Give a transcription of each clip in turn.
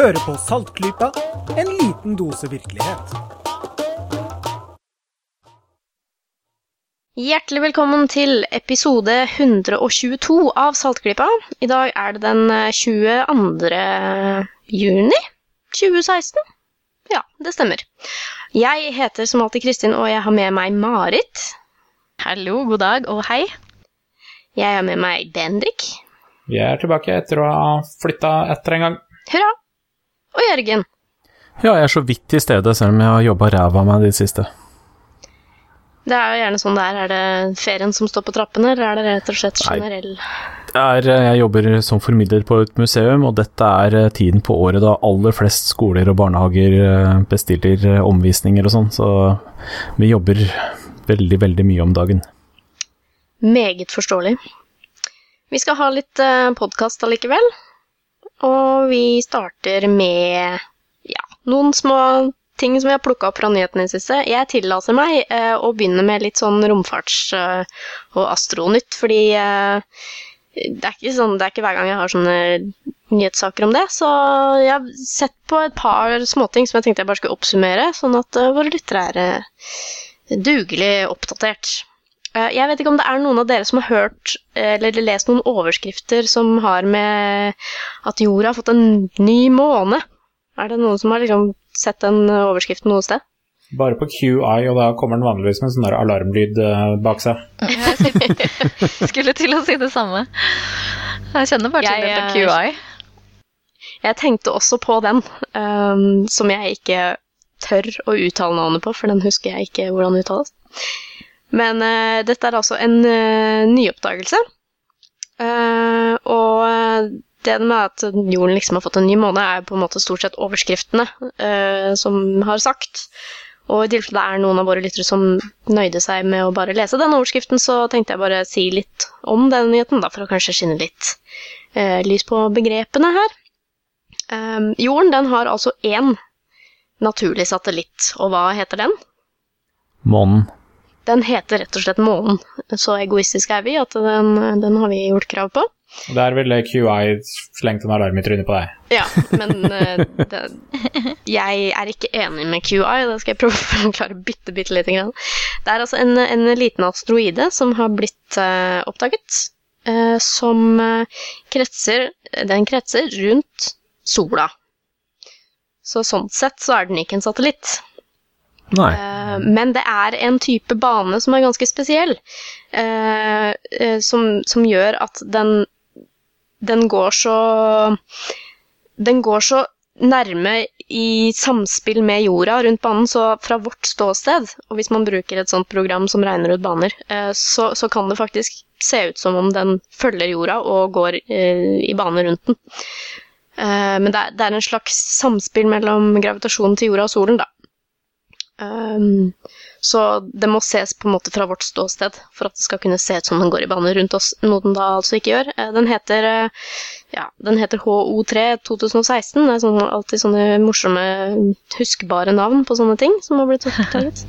Hører på Saltklypa, en liten dose virkelighet. Hjertelig velkommen til episode 122 av Saltklypa. I dag er det den 22. juni 2016. Ja, det stemmer. Jeg heter som alltid Kristin, og jeg har med meg Marit. Hallo, god dag og hei. Jeg har med meg Bendik. Vi er tilbake etter å ha flytta etter en gang. Hurra. Og Jørgen. Ja, jeg er så vidt i stedet, selv om jeg har jobba ræva av meg de siste. Det er jo gjerne sånn der. Er det ferien som står på trappene, eller er det rett og slett generell Det er, eh, jeg jobber som formidler på et museum, og dette er eh, tiden på året da aller flest skoler og barnehager eh, bestiller omvisninger og sånn, så vi jobber veldig, veldig mye om dagen. Meget forståelig. Vi skal ha litt podkast allikevel. Og vi starter med ja, noen små ting som vi har plukka opp fra nyhetene i siste. Jeg tillater meg eh, å begynne med litt sånn romfarts- eh, og astronytt, fordi eh, det, er sånn, det er ikke hver gang jeg har sånne nyhetssaker om det. Så jeg har sett på et par småting som jeg tenkte jeg bare skulle oppsummere, sånn at eh, våre lyttere er eh, dugelig oppdatert. Eh, Jeg vet ikke om det er noen av dere som har hørt eh, eller lest noen overskrifter som har med at jorda har fått en ny måne. Er det noen som har liksom sett den overskriften noe sted? Bare på QI, og da kommer den vanligvis med en sånn der alarmlyd eh, bak seg. Skulle til å si det samme. Jeg kjenner bare til det på QI. Jeg tenkte også på den, um, som jeg ikke tør å uttale navnet på, for den husker jeg ikke hvordan uttales. Men uh, dette er altså en uh, nyoppdagelse. Uh, og eh, det med at jorden liksom har fått en ny måne, er på en måte stort sett overskriftene eh, som har sagt. Og i tilfelle det er noen av våre lyttere som nøyde seg med å bare lese den overskriften, så tenkte jeg bare si litt om den nyheten, da, for å kanskje skinne litt eh, lys på begrepene her. Jorden den har altså én naturlig satellitt, og hva heter den? Månen. Den heter rett og slett månen. Så egoistiske er vi at den, den har vi gjort krav på. Og Der ville QI slengt en alarm i trynet på deg. Ja, men eh, det, jeg er ikke enig med QI, det skal jeg prøve å forklare bitte, bitte lite grann. Det er altså en, en liten asteroide som har blitt uh, oppdaget, uh, som eh, kretser Den kretser rundt sola. Så sånn sett så er den ikke en satellitt. Eh, men det er en type bane som er ganske spesiell, eh, eh, som, som gjør at den, den går så Den går så nærme i samspill med jorda rundt banen, så fra vårt ståsted, og hvis man bruker et sånt program som regner ut baner, så, så kan det faktisk se ut som om den følger jorda og går i bane rundt den. Men det er, det er en slags samspill mellom gravitasjonen til jorda og solen, da. Um, så det må ses på en måte fra vårt ståsted for at det skal kunne se ut som den går i bane rundt oss, noe den da altså ikke gjør. Eh, Den heter, eh, ja, den heter HO3 2016. Det er sånn, alltid sånne morsomme, huskbare navn på sånne ting som har blitt oppdaget.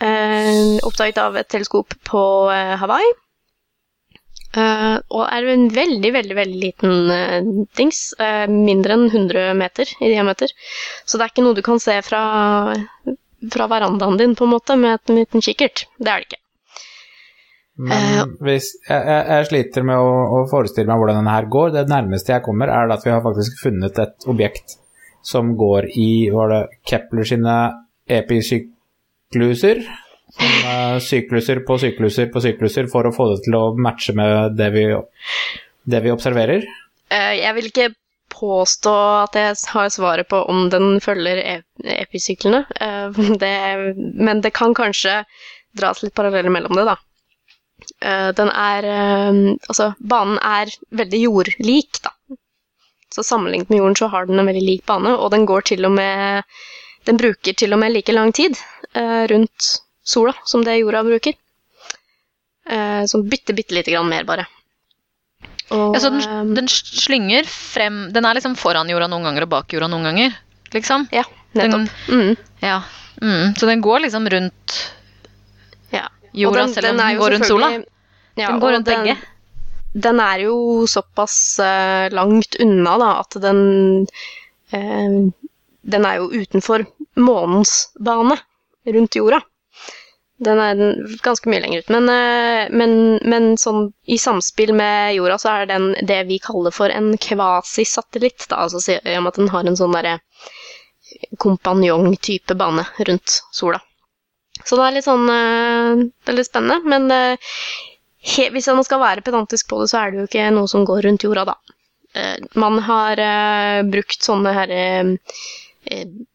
Eh, oppdaget av et teleskop på eh, Hawaii. Uh, og er en veldig, veldig veldig liten uh, dings. Uh, mindre enn 100 meter i diameter. Så det er ikke noe du kan se fra, fra verandaen din på en måte med en liten kikkert. Det er det ikke. Men hvis, jeg, jeg, jeg sliter med å, å forestille meg hvordan denne her går. Det nærmeste jeg kommer, er at vi har faktisk funnet et objekt som går i Var det Kepler sine episykluser? Som, eh, sykluser på sykluser på sykluser for å få det til å matche med det vi, det vi observerer? Eh, jeg vil ikke påstå at jeg har svaret på om den følger episyklene, eh, men det kan kanskje dras litt paralleller mellom det, da. Eh, den er eh, Altså, banen er veldig jordlik, da. Så sammenlignet med jorden så har den en veldig lik bane, og den går til og med Den bruker til og med like lang tid rundt sola som det jorda bruker. Eh, sånn bitte, bitte lite grann mer, bare. Og, Ja, så den, den slynger frem Den er liksom foran jorda noen ganger og bak jorda noen ganger, liksom? Ja, nettopp. Mm. Ja. Mm. Så den går liksom rundt Ja. jorda, selv om den, går rundt sola? Ja, Den går rundt begge? Den er jo såpass uh, langt unna da, at den uh, Den er jo utenfor månens bane rundt jorda. Den er ganske mye lenger ut. Men, eh, men, men sånn, i samspill med jorda så er den det vi kaller for en kvasisatellitt. Altså om at den har en sånn derre kompanjong-type bane rundt sola. Så det er litt sånn eh, Det er litt spennende. Men eh, he, hvis man skal være pedantisk på det, så er det jo ikke noe som går rundt jorda, da. Eh, man har brukt sånne herre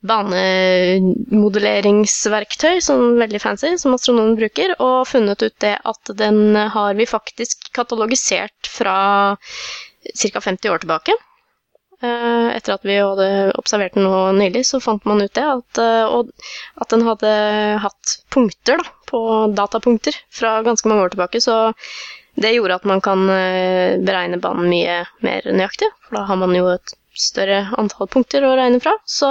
banemodelleringsverktøy, sånn veldig fancy, som astronomen bruker, og funnet ut det at den har vi faktisk katalogisert fra ca. 50 år tilbake. Eh, etter at vi hadde observert den nå nylig, så fant man ut det, at, og at den hadde hatt punkter da, på datapunkter fra ganske mange år tilbake. Så det gjorde at man kan eh, beregne banen mye mer nøyaktig, for da har man jo et større antall punkter å regne fra. Så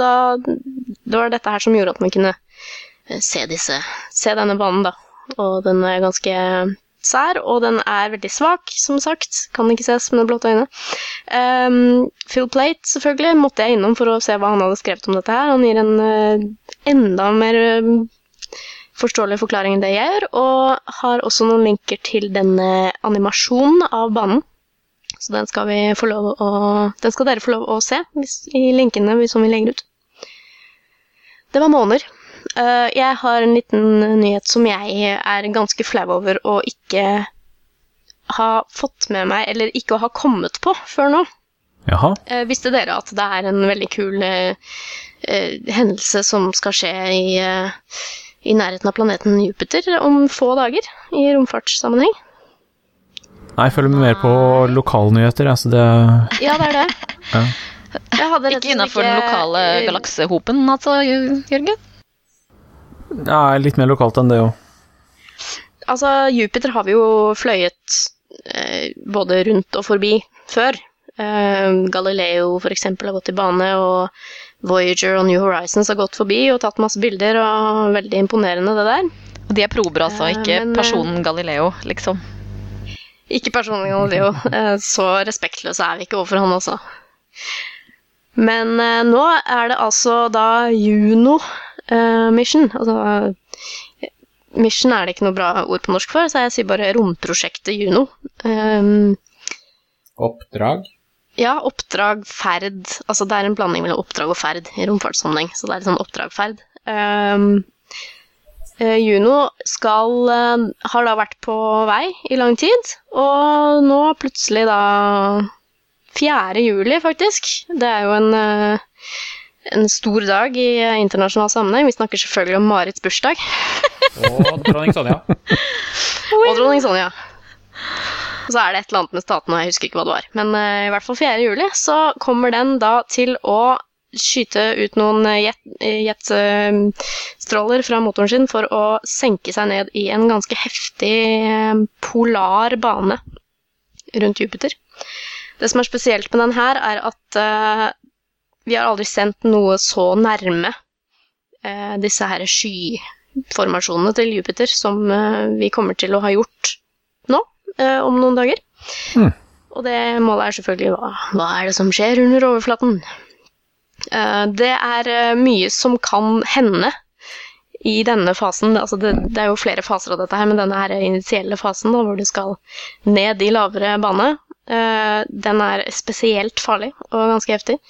da, det var dette her som gjorde at man kunne eh, se, disse, se denne banen, da. Og den er ganske sær, og den er veldig svak, som sagt. Kan ikke ses med blotte øyne. Um, Phil Plate, selvfølgelig, måtte jeg innom for å se hva han hadde skrevet om dette her. Han gir en uh, enda mer uh, forståelig forklaring enn det jeg gjør, og har også noen linker til denne animasjonen av banen. Så den skal, å, den skal dere få lov å se hvis, i linkene som vi legger ut. Det var måneder. Uh, jeg har en liten nyhet som jeg er ganske flau over å ikke ha fått med meg, eller ikke å ha kommet på før nå. Jaha. Uh, visste dere at det er en veldig kul uh, hendelse som skal skje i, i nærheten av planeten Jupiter om få dager, i romfartssammenheng? Nei, jeg følger med mer på lokalnyheter, altså det Ja, det er det. Ja. ikke innafor den lokale galaksehopen, altså, Jørgen? Nei, litt mer lokalt enn det òg. Altså, Jupiter har vi jo fløyet eh, både rundt og forbi før. Eh, Galileo for eksempel har gått i bane, og Voyager og New Horizons har gått forbi og tatt masse bilder, og veldig imponerende, det der. Og de er prober, altså, Eh, ikke men, eh, personen Galileo, liksom. Ikke personlig Galileo. Eh, Så respektløse er vi ikke overfor han, altså. Men eh, nå er det altså da Juno eh, Mission. Altså Mission er det ikke noe bra ord på norsk for, så jeg sier bare romprosjektet Juno. Um, Oppdrag. ja, oppdrag, ferd. Altså det er en blanding mellom oppdrag og ferd i romfartssammenheng. Så det er litt sånn oppdrag-ferd. Um, eh, Juno skal eh, har da vært på vei i lang tid, og nå plutselig da 4. juli, faktisk. Det er jo en, eh, en stor dag i eh, internasjonal sammenheng. Vi snakker selvfølgelig om Marits bursdag. Og dronning Sonja. Og dronning Sonja. Og så er det et eller annet med statene, jeg husker ikke hva det var. Men eh, i hvert fall 4. juli så kommer den da til å skyte ut noen jetstråler jet- eh, jetstråler fra motoren sin for å senke seg ned i en ganske heftig eh, polar bane rundt Jupiter. Det som er spesielt med den her, er at eh, vi har aldri sendt noe så nærme eh, disse her skyformasjonene til Jupiter som eh, vi kommer til å ha gjort nå, eh, om noen dager. Mm. Og det målet er selvfølgelig hva, hva er det som skjer under overflaten? Eh, det er eh, mye som kan hende i denne fasen. Altså det, det er jo flere faser av dette her, men denne her initielle fasen da, hvor du skal ned i lavere bane, eh, den er spesielt farlig og ganske heftig.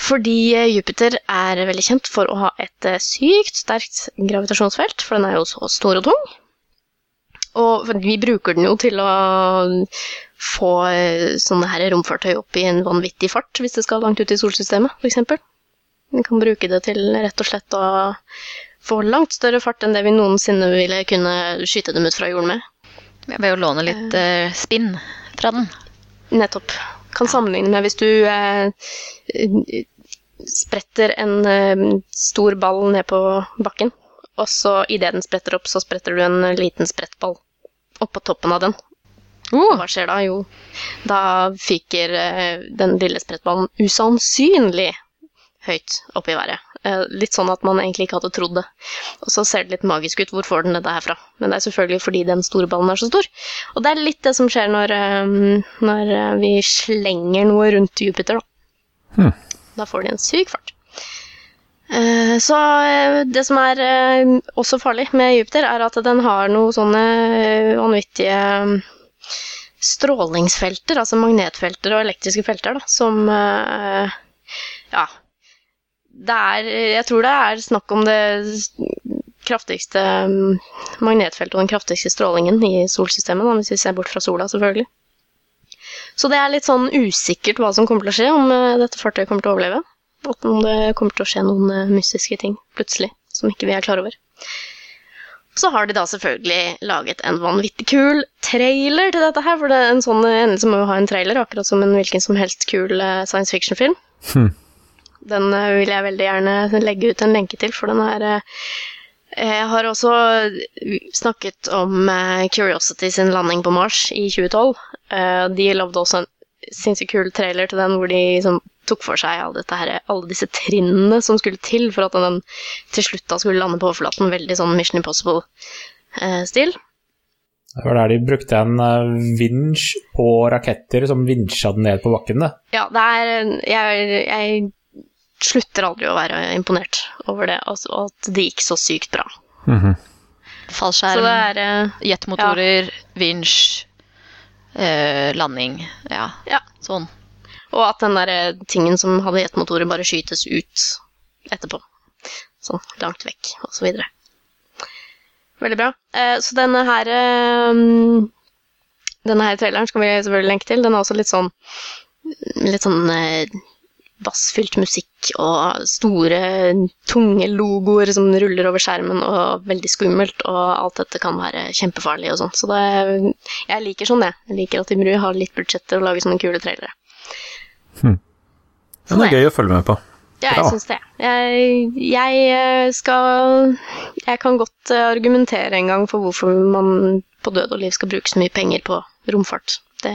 Fordi Jupiter er veldig kjent for å ha et sykt sterkt gravitasjonsfelt, for den er jo så stor og tung. Og vi bruker den jo til å få eh, sånne her romfartøy opp i en vanvittig fart, hvis det skal langt ut i solsystemet, f.eks. Vi kan bruke det til rett og slett å få langt større fart enn det vi noensinne ville kunne skyte dem ut fra jorden med. Ved å låne litt eh, spinn fra den. Nettopp. Kan sammenligne med hvis du eh, eh, spretter en eh, stor ball ned på bakken, og så idet den spretter opp, så spretter du en liten sprettball oppå toppen av den. Og hva skjer da? Jo, da fyker eh, den lille sprettballen usannsynlig høyt opp i været. Eh, litt sånn at man egentlig ikke hadde trodd det. Og så ser det litt magisk ut. Hvor får den dette herfra? Men det er selvfølgelig fordi den store ballen er så stor. Og det er litt det som skjer når, eh, når vi slenger noe rundt Jupiter, da. Hmm. Da får de en syk fart. Så det som er også farlig med Jupiter, er at den har noen sånne vanvittige strålingsfelter, altså magnetfelter og elektriske felter, da, som eh, Ja. Det er Jeg tror det er snakk om det kraftigste mm, magnetfeltet og den kraftigste strålingen i solsystemet, da, hvis vi ser bort fra sola, selvfølgelig. Så det er litt sånn usikkert hva som kommer til å skje, om eh, dette fartøyet kommer til å overleve. Og om det kommer til å skje noen eh, mystiske ting plutselig som ikke vi er klar over. Så har de da selvfølgelig laget en vanvittig kul trailer til dette her, for det er en sånn endelse må jo ha en trailer, akkurat som en hvilken som helst kul eh, science fiction-film. Hm. Den eh, vil jeg veldig gjerne legge ut en lenke til, for den er eh, Jeg har også snakket om Curiosity sin landing på Mars i 2012. Eh, De lagde også en sinnssykt kul trailer til den hvor de liksom tok for seg alle, dette her, alle disse trinnene som skulle til for at den til slutt da skulle lande på overflaten. Veldig sånn Mission Impossible-stil. Det var der de brukte en eh, vinsj på raketter som vinsja den ned på bakken. Det. Ja, det er jeg, jeg slutter aldri å være imponert over det, altså, og at det gikk så sykt bra. Mm Så Fallskjerm, det er eh, jetmotorer, vinsj, eh, landing. Ja, Ja. sånn. Og at den der eh, tingen som hadde jetmotorer, bare skytes ut etterpå. Sånn langt vekk, og så videre. Veldig bra. Eh, så denne her eh, Denne her traileren skal vi selvfølgelig lenke til. Den er også litt sånn Litt sånn eh, bassfylt musikk og store, tunge logoer som ruller over skjermen, og veldig skummelt, og alt dette kan være kjempefarlig og sånn. Så det, jeg liker sånn, jeg. Jeg liker at de har litt budsjett til å lage sånne kule trailere. Ja, det er gøy å følge med på. Ja, jeg syns det. Jeg, jeg eh, skal Jeg kan godt eh, argumentere en gang for hvorfor man på død og liv skal bruke så mye penger på romfart. Det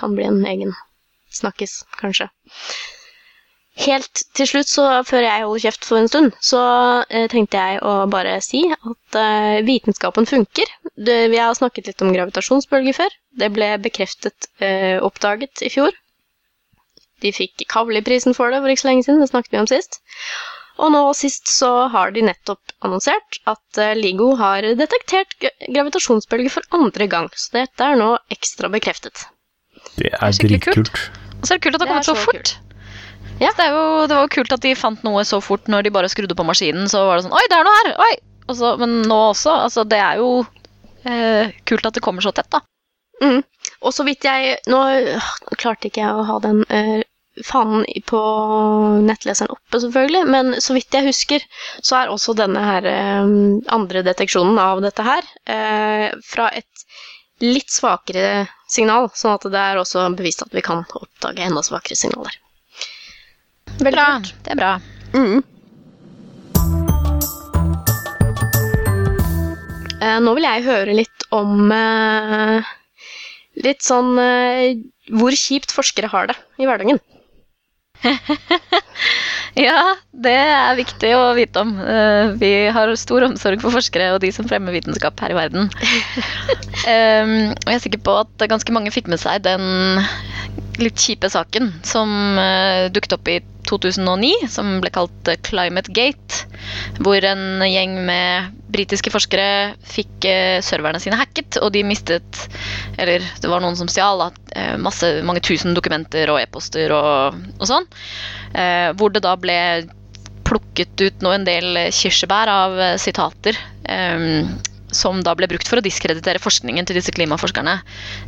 kan bli en egen snakkis, kanskje. Helt til slutt, så før jeg holder kjeft for en stund, så eh, tenkte jeg å bare si at eh, vitenskapen funker. Det, vi har snakket litt om gravitasjonsbølger før. Det ble bekreftet, eh, oppdaget i fjor. De fikk Kavli-prisen for det for ikke så lenge siden, det snakket vi om sist. Og nå sist så har de nettopp annonsert at eh, LIGO har detektert gra- gravitasjonsbølger for andre gang, så dette er nå ekstra bekreftet. Det er kult. dritkult. Og så er det kult at det Det har kommet så så fort. Ja. Det, er jo, det var jo kult at de fant noe så fort når de bare skrudde på maskinen. Så var det sånn Oi, det er noe her! Oi! Også, men nå også. Altså, det er jo eh, kult at det kommer så tett, da. Mm. Og så vidt jeg Nå klarte ikke jeg å ha den øh, fanen på nettleseren oppe, selvfølgelig, men så vidt jeg husker, så er også denne her øh, andre deteksjonen av dette her øh, fra et litt svakere signal, sånn at det er også bevist at vi kan oppdage enda svakere signaler. Veldig Bra. kult. Det er bra. Mm. Eh, nå vil jeg høre litt om eh, Litt sånn eh, hvor kjipt forskere har det i hverdagen. Ja, det er viktig å vite om. Eh, Vi har stor omsorg for forskere og de som fremmer vitenskap her i verden. Um, og jeg er sikker på at ganske mange fikk med seg den litt kjipe saken som uh, dukket opp i 2009, som ble kalt eh, Climate Gate. Hvor en gjeng med britiske forskere fikk uh, serverne sine hacket, og de mistet Eller det var noen som stjal eh, masse, mange tusen dokumenter og e-poster og, og sånn. Hvor det da ble plukket ut nå en del kirsebær av sitater. eh, som da ble brukt for å diskreditere forskningen til disse klimaforskerne.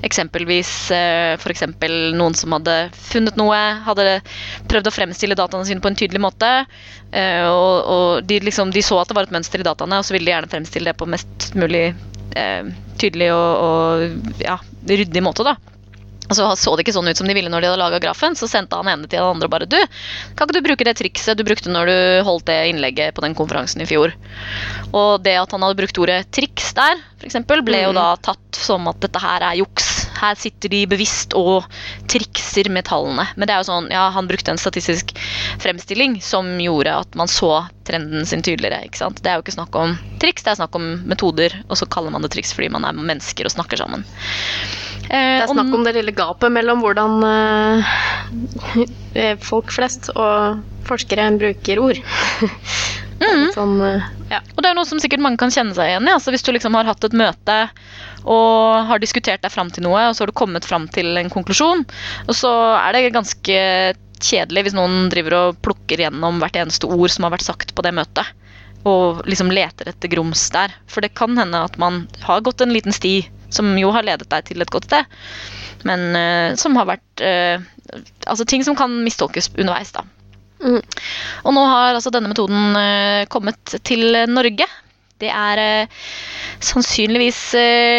Eksempelvis eh, for eksempel noen som hadde funnet noe, hadde prøvd å fremstille dataene sine på en tydelig måte. eh, og og de, liksom, de så at det var et mønster i dataene, og så ville de gjerne fremstille det på mest mulig eh, tydelig og, og ja, ryddig måte. da. Så så det ikke sånn ut som de ville når de hadde laga grafen. Så sendte han ene til den andre og bare Du, kan ikke du bruke det trikset du brukte når du holdt det innlegget på den konferansen i fjor? Og det at han hadde brukt ordet triks der, f.eks., ble jo da tatt som at dette her er juks. Her sitter de bevisst og trikser med tallene. Men det er jo sånn, ja, han brukte en statistisk fremstilling som gjorde at man så trenden sin tydeligere. ikke sant? Det er jo ikke snakk om triks, det er snakk om metoder, og så kaller man det triks fordi man er mennesker og snakker sammen. Det er snakk om det lille gapet mellom hvordan uh, folk flest og forskere bruker ord. Mm. sånn, uh, ja. Og det er noe som sikkert mange kan kjenne seg igjen i. Altså, hvis du liksom har hatt et møte og har diskutert deg fram til noe, og så har du kommet fram til en konklusjon, og så er det ganske kjedelig hvis noen driver og plukker gjennom hvert eneste ord som har vært sagt på det møtet, og liksom leter etter grums der. For det kan hende at man har gått en liten sti som jo har ledet deg til et godt sted, men uh, som har vært uh, Altså ting som kan mistolkes underveis, da. Mm. Og nå har altså denne metoden uh, kommet til Norge. Det er sannsynligvis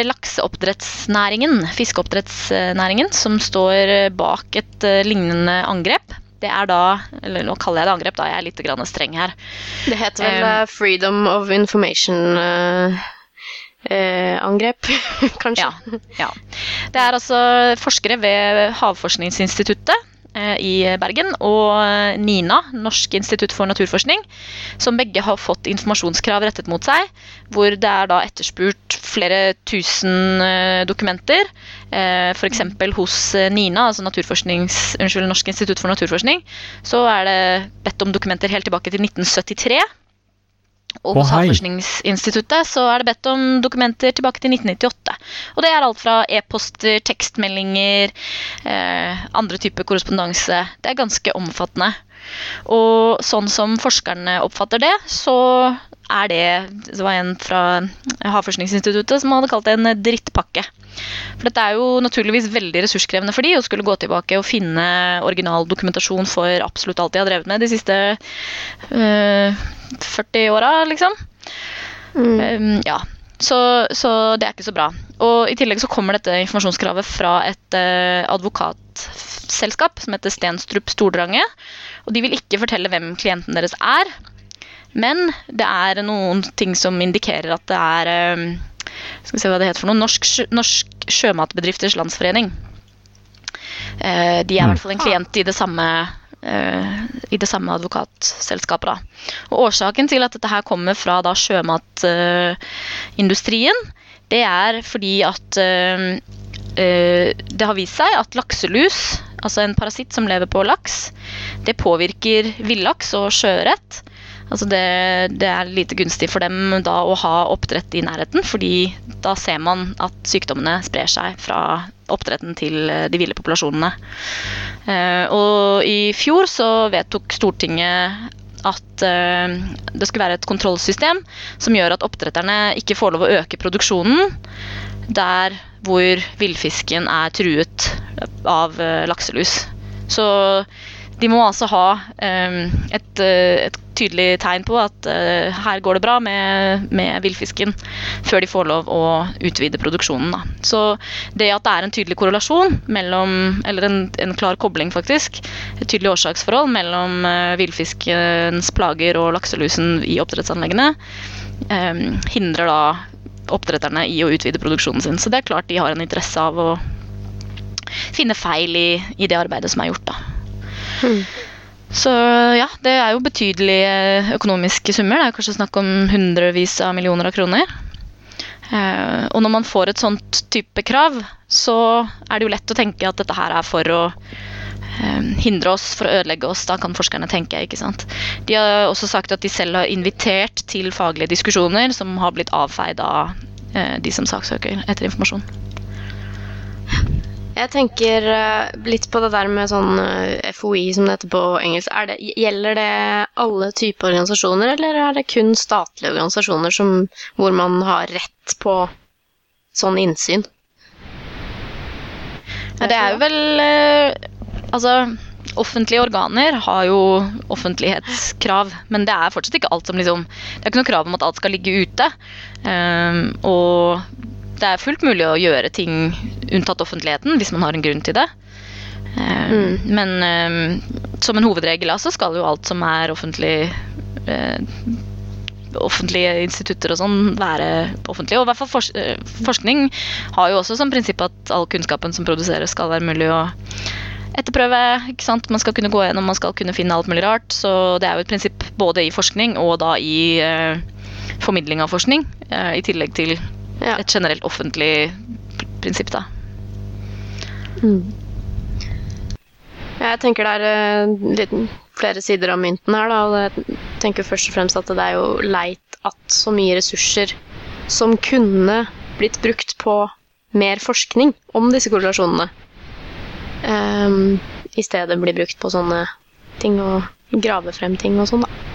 lakseoppdrettsnæringen, fiskeoppdrettsnæringen, som står bak et lignende angrep. Det er da Eller nå kaller jeg det angrep, da jeg er litt grann streng her. Det heter vel uh, Freedom of Information uh, angrep, kanskje? Ja, ja. Det er altså forskere ved Havforskningsinstituttet i Bergen og NINA, Norsk institutt for naturforskning, som begge har fått informasjonskrav rettet mot seg, hvor det er da etterspurt flere tusen dokumenter. F.eks. hos NINA, altså unnskyld, Norsk institutt for naturforskning, så er det bedt om dokumenter helt tilbake til 1973. Og hos Havforskningsinstituttet så er det bedt om dokumenter tilbake til 1998. Og det er alt fra e-poster, tekstmeldinger, eh, andre typer korrespondanse. Det er ganske omfattende. Og sånn som forskerne oppfatter det, så er det Det var en fra Havforskningsinstituttet som hadde kalt det en drittpakke. For dette er jo naturligvis veldig ressurskrevende for de å skulle gå tilbake og finne original dokumentasjon for absolutt alt de har drevet med de siste øh, 40 åra, liksom. Mm. Um, ja. Så, så det er ikke så bra. Og i tillegg så kommer dette informasjonskravet fra et uh, advokatselskap som heter Stenstrup Stordrange. Og de vil ikke fortelle hvem klienten deres er. Men det er noen ting som indikerer at det er um, skal vi se hva det heter for noe, Norsk, Norsk Sjømatbedrifters Landsforening. Eh, de er i Mm. hvert fall en klient i det samme, eh, i det samme advokatselskapet. Da. Og årsaken til at dette her kommer fra da sjømatindustrien, det er fordi at eh, eh, det har vist seg at lakselus, altså en parasitt som lever på laks, det påvirker villaks og sjøørret. Altså det, det er lite gunstig for dem da å ha oppdrett i nærheten, fordi da ser man at sykdommene sprer seg fra oppdretten til eh, de ville populasjonene. Eh, og i fjor så vedtok Stortinget at eh, det skulle være et kontrollsystem som gjør at oppdretterne ikke får lov å øke produksjonen der hvor villfisken er truet av lakselus. Så de må altså ha eh, et, eh, et tydelig tegn på at eh, her går det bra med, med villfisken, før de får lov å utvide produksjonen. Da. Så det at det er en tydelig korrelasjon mellom, eller en, en klar kobling faktisk, et tydelig årsaksforhold mellom eh, villfiskens plager og lakselusen i oppdrettsanleggene, eh, hindrer da oppdretterne i å utvide produksjonen sin. Så det er klart de har en interesse av å finne feil i, i det arbeidet som er gjort. da. Så ja, det er jo betydelige økonomiske summer. Det er kanskje snakk om hundrevis av millioner av kroner. Eh, og når man får et sånt type krav, så er det jo lett å tenke at dette her er for å eh, hindre oss, for å ødelegge oss. Da kan forskerne tenke, ikke sant. De har også sagt at de selv har invitert til faglige diskusjoner som har blitt avfeid av eh, de som saksøker etter informasjon. Jeg tenker eh, litt på det der med sånn eh, FOI, som det heter på engelsk. Det, gjelder det alle typer organisasjoner, eller er det kun statlige organisasjoner som, hvor man har rett på sånn innsyn? Det er jo vel eh, Altså, offentlige organer har jo offentlighetskrav, men det er fortsatt ikke alt som liksom Det er ikke noe krav om at alt skal ligge ute. Um, og det er fullt mulig å gjøre ting unntatt offentligheten hvis man har en grunn til det. Mm. Men ehm, som en hovedregel så skal jo alt som er offentlig eh, offentlige institutter og sånn være offentlige. Og i hvert fall fors eh, forskning har jo også som prinsipp at all kunnskapen som produseres, skal være mulig å etterprøve. ikke sant? Man skal kunne gå gjennom, man skal kunne finne alt mulig rart. Så det er jo et prinsipp både i forskning og da i formidling av forskning. I tillegg til Ja. et generelt offentlig prinsipp, da. Jeg tenker det er eh, litt flere sider av mynten her, da. Jeg tenker først og fremst at det er jo leit at så mye ressurser som kunne blitt brukt på mer forskning om disse korrelasjonene, um, i stedet blir brukt på sånne ting og grave frem ting og sånn, da.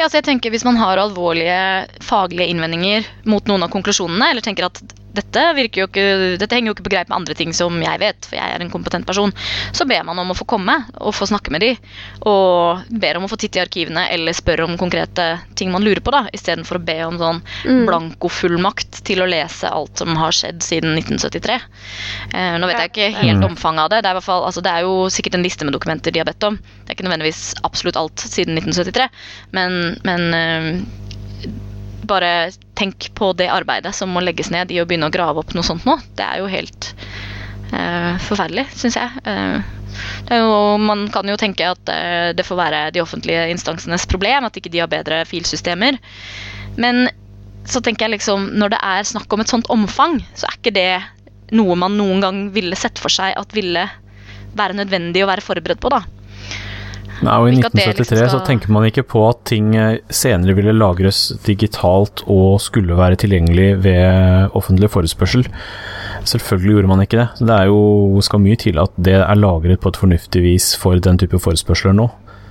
Ja, så jeg tenker Hvis man har alvorlige faglige innvendinger mot noen av konklusjonene, eller tenker at dette, jo ikke, dette henger jo ikke på greip med andre ting som jeg vet, for jeg er en kompetent person, så ber man om å få komme og få snakke med de, og ber om å få titte i arkivene eller spør om konkrete ting man lurer på, da, istedenfor å be om sånn Mm. blankofullmakt til å lese alt som har skjedd siden 1973. Eh, nå vet jeg ikke helt Mm. omfanget av det. Det er, fall, altså, det er jo sikkert en liste med dokumenter de har bedt om. Det er ikke nødvendigvis absolutt alt siden 1973, men, men eh, bare tenk på det arbeidet som må legges ned i å begynne å grave opp noe sånt nå. Det er jo helt uh, forferdelig, syns jeg. Uh, jo, man kan jo tenke at uh, det får være de offentlige instansenes problem, at ikke de har bedre filsystemer. Men så tenker jeg liksom, når det er snakk om et sånt omfang, så er ikke det noe man noen gang ville sett for seg at ville være nødvendig å være forberedt på, da. Nei, og I Ikke at det 1973 liksom så tenker man ikke på at ting eh, senere ville lagres digitalt og skulle være tilgjengelig ved offentlig forespørsel. Selvfølgelig gjorde man ikke det. Så det er jo, skal mye til at det er lagret på et fornuftig vis for den type forespørsler nå.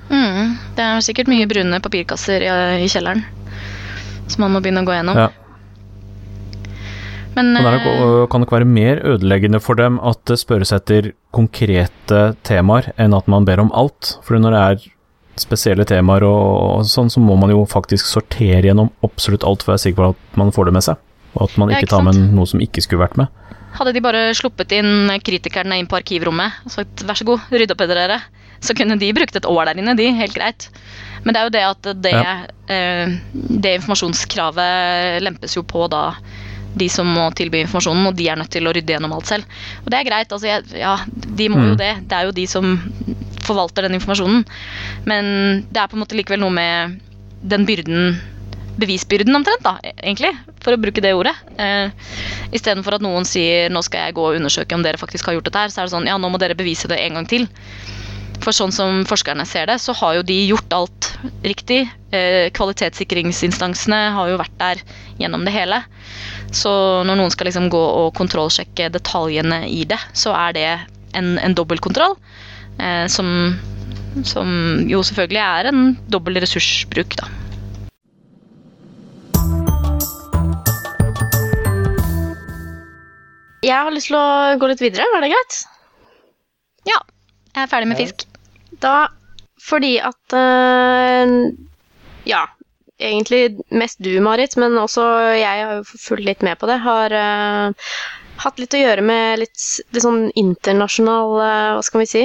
Mm, det er sikkert mye brune papirkasser i, i kjelleren som man må begynne å gå gjennom. Ja. Men Men det kan det ikke være mer ødeleggende for dem at det spørres etter konkrete temaer enn at man ber om alt. For når det er spesielle temaer og, sånn, så må man jo faktisk sortere gjennom absolutt alt for å være sikker på at man får det med seg. Og at man ikke ikke tar sant? med noe som ikke skulle vært med. hadde de bare sluppet inn kritikerne inn på arkivrommet og sagt vær så god, rydd opp etter dere, så kunne de brukt et år der inne, de. Helt greit. Men det er jo det at det, Ja. eh, det informasjonskravet lempes jo på da de som må tilby informasjonen, og de er nødt til å rydde gjennom alt selv. Og det er greit, altså jeg, ja, de må jo Mm. det. Det er jo de som forvalter den informasjonen. Men det er på en måte likevel noe med den byrden Bevisbyrden omtrent, da, egentlig, for å bruke det ordet. Eh, Istedenfor at noen sier 'nå skal jeg gå og undersøke om dere faktisk har gjort dette her', så er det sånn 'ja, nå må dere bevise det en gang til'. For sånn som forskerne ser det, så har jo de gjort alt riktig. Eh, kvalitetssikringsinstansene har jo vært der gjennom det hele. Så når noen skal liksom gå og kontrollsjekke detaljene i det, så er det en, en dobbeltkontroll. Eh, som, som jo selvfølgelig er en dobbel ressursbruk, da. Jeg har lyst til å gå litt videre, er det greit? Ja, jeg er ferdig med fisk. Da fordi at øh, Ja, egentlig mest du, Marit, men også jeg har jo fulgt litt med på det. Har øh, hatt litt å gjøre med litt, litt sånn internasjonal øh, Hva skal vi si?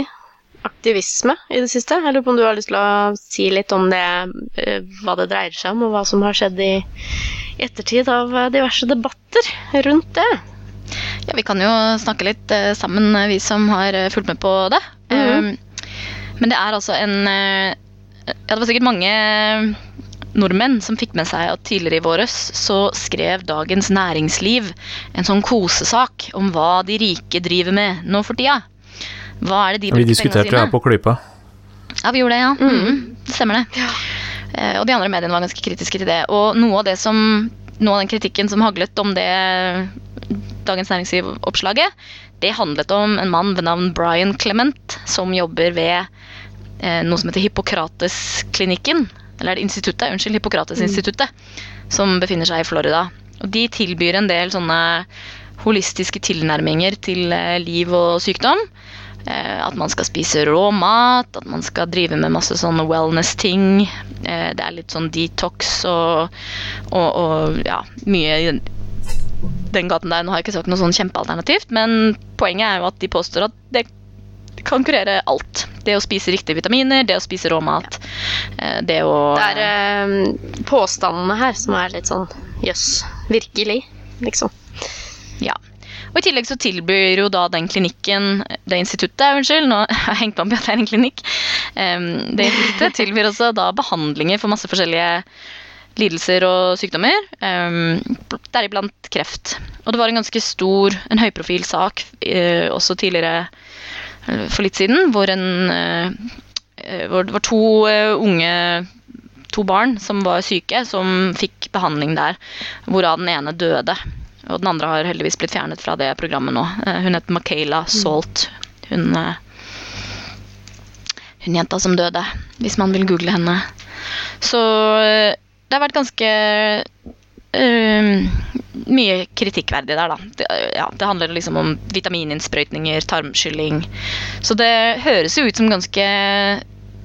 Aktivisme i det siste. Jeg lurer på om du har lyst til å si litt om det, hva det dreier seg om, og hva som har skjedd i ettertid av diverse debatter rundt det. Ja, Vi kan jo snakke litt sammen, vi som har fulgt med på det. Eh, men det er altså en eh, Ja, det var sikkert mange nordmenn som fikk med seg at tidligere i våres så skrev Dagens Næringsliv en sånn kosesak om hva de rike driver med nå for tida. Hva er det de Vi bruker diskuterte det her på Klypa. Ja, vi gjorde det, ja. Mm, det stemmer det. Eh, og de andre mediene var ganske kritiske til det. Og noe av det som noe av den kritikken som haglet om det Dagens Næringsliv-oppslaget, det handlet om en mann ved navn Brian Clement, som jobber ved eh, noe som heter Hippokrates-klinikken. Eller instituttet, unnskyld, Hippokratesinstituttet, mm. som befinner seg i Florida. Og de tilbyr en del sånne holistiske tilnærminger til eh, liv og sykdom. Eh, At man skal spise rå mat, at man skal drive med masse sånne wellness-ting. Det er litt sånn detox og, og, og ja, mye den gaten der. Nå har jeg ikke sagt noe sånn kjempealternativt, men poenget er jo at de påstår at det kan kurere alt. Det å spise riktige vitaminer, det å spise rå mat, eh, det å Det er eh, påstandene her som er litt sånn jøss, virkelig, liksom. Ja. Og I tillegg så tilbyr jo da den klinikken, det instituttet, unnskyld, nå har jeg hengt meg opp i at det er en klinikk, em, det instituttet tilbyr også da behandlinger for masse forskjellige lidelser og sykdommer, um, deriblant kreft. Og det var en ganske stor, en høyprofil sak eh, også tidligere eh, for litt siden, hvor, en, eh, hvor det var to unge to barn som var syke, som fikk behandling der, hvorav den ene døde. Og den andre har heldigvis blitt fjernet fra det programmet nå. Hun het Michaela Salt. Hun, hun jenta som døde, hvis man vil google henne. Så det har vært ganske eh, mye kritikkverdig der, da. Det, ja, det handler liksom om vitamininnsprøytninger, tarmskylling. Så det høres jo ut som ganske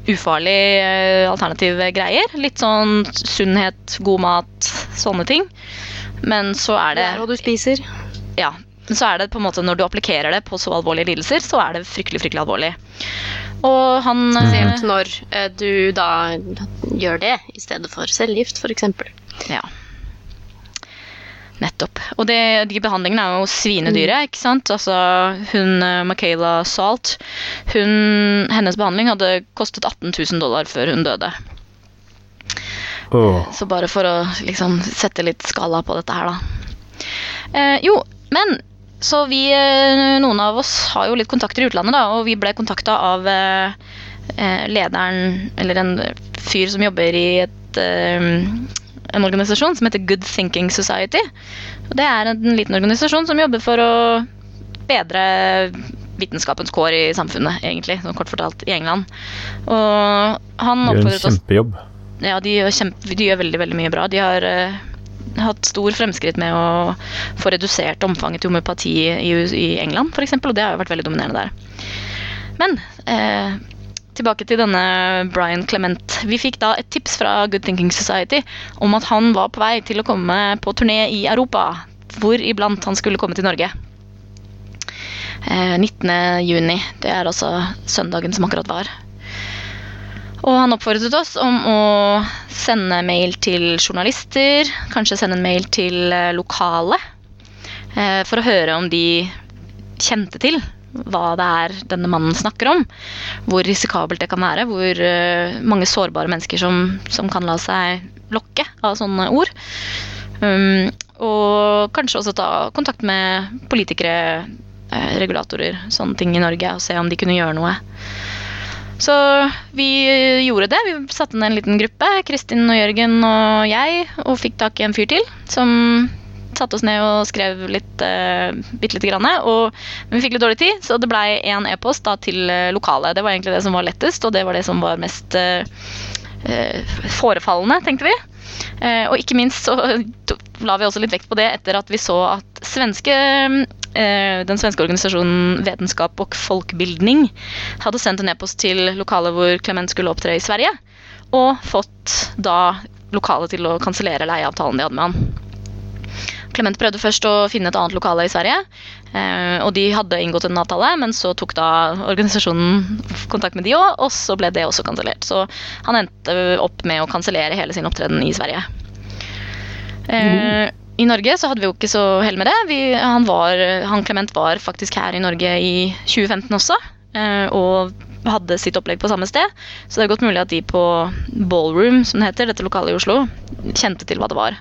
ufarlig eh, alternative greier. Litt sånn sunnhet, god mat, sånne ting. Men så er Det det er hva du spiser. ja, men så er det på en måte når du applikerer det på så alvorlige lidelser, så er det fryktelig, fryktelig alvorlig. Og han Spesielt når eh, du da gjør det i stedet for cellegift, f.eks. Ja. Nettopp. Og det, de behandlingene er jo svinedyre, ikke sant. Altså, hun eh, Michaela Salt, hun, hennes behandling hadde kostet 18 000 dollar før hun døde. Oh. Så bare for å liksom sette litt skala på dette her, da. Eh, jo, men så vi, eh, noen av oss har jo litt kontakter i utlandet, da, og vi ble kontakta av eh, eh, lederen, eller en fyr som jobber i et, eh, en organisasjon som heter Good Thinking Society. Og det er en liten organisasjon som jobber for å bedre vitenskapens kår i samfunnet, egentlig, sånn kort fortalt, i England. Og han Gjør en kjempejobb. ja, de gjør, kjempe, de gjør veldig, veldig mye bra. De har eh, hatt stor fremskritt med å få redusert omfanget til homøopati i, i England, f.eks., og det har jo vært veldig dominerende der. Men eh, tilbake til denne Brian Clement. Vi fikk da et tips fra Good Thinking Society om at han var på vei til å komme på turné i Europa, hvor iblant han skulle komme til Norge. Eh, 19. juni, det er altså søndagen som akkurat var. Og han oppfordret oss om å sende mail til journalister, kanskje sende en mail til eh, lokale, eh, for å høre om de kjente til hva det er denne mannen snakker om. Hvor risikabelt det kan være, hvor eh, mange sårbare mennesker som, som kan la seg lokke av sånne ord. Um, og kanskje også ta kontakt med politikere, regulatorer, sånne ting i Norge, og se om de kunne gjøre noe. Så vi gjorde det. Vi satte ned en liten gruppe, Kristin og Jørgen og jeg, og fikk tak i en fyr til som satte oss ned og skrev litt, uh, bitte lite grann. Og, men vi fikk litt dårlig tid, så det blei én e-post til lokalet. Det var egentlig det som var lettest, og det var det som var mest eh, eh, forefallende, tenkte vi. Uh, og ikke minst så la vi også litt vekt på det etter at vi så at svenske, eh, den svenske organisasjonen Vetenskap og folkebildning hadde sendt en e-post til lokalet hvor Clement skulle opptre i Sverige, og fått da lokalet til å kansellere leieavtalen de hadde med han. Clement prøvde først å finne et annet lokale i Sverige, eh, og de hadde inngått en avtale, men så tok da organisasjonen kontakt med de òg, og så ble det også kansellert. Så han endte opp med å kansellere hele sin opptreden i Sverige. Eh, I Norge så hadde vi jo ikke så hell med det. Vi, han, var, han Clement var faktisk her i Norge i 2015 også, eh, og hadde sitt opplegg på samme sted. Så det er godt mulig at de på Ballroom, som det heter, dette lokalet i Oslo, kjente til hva det var.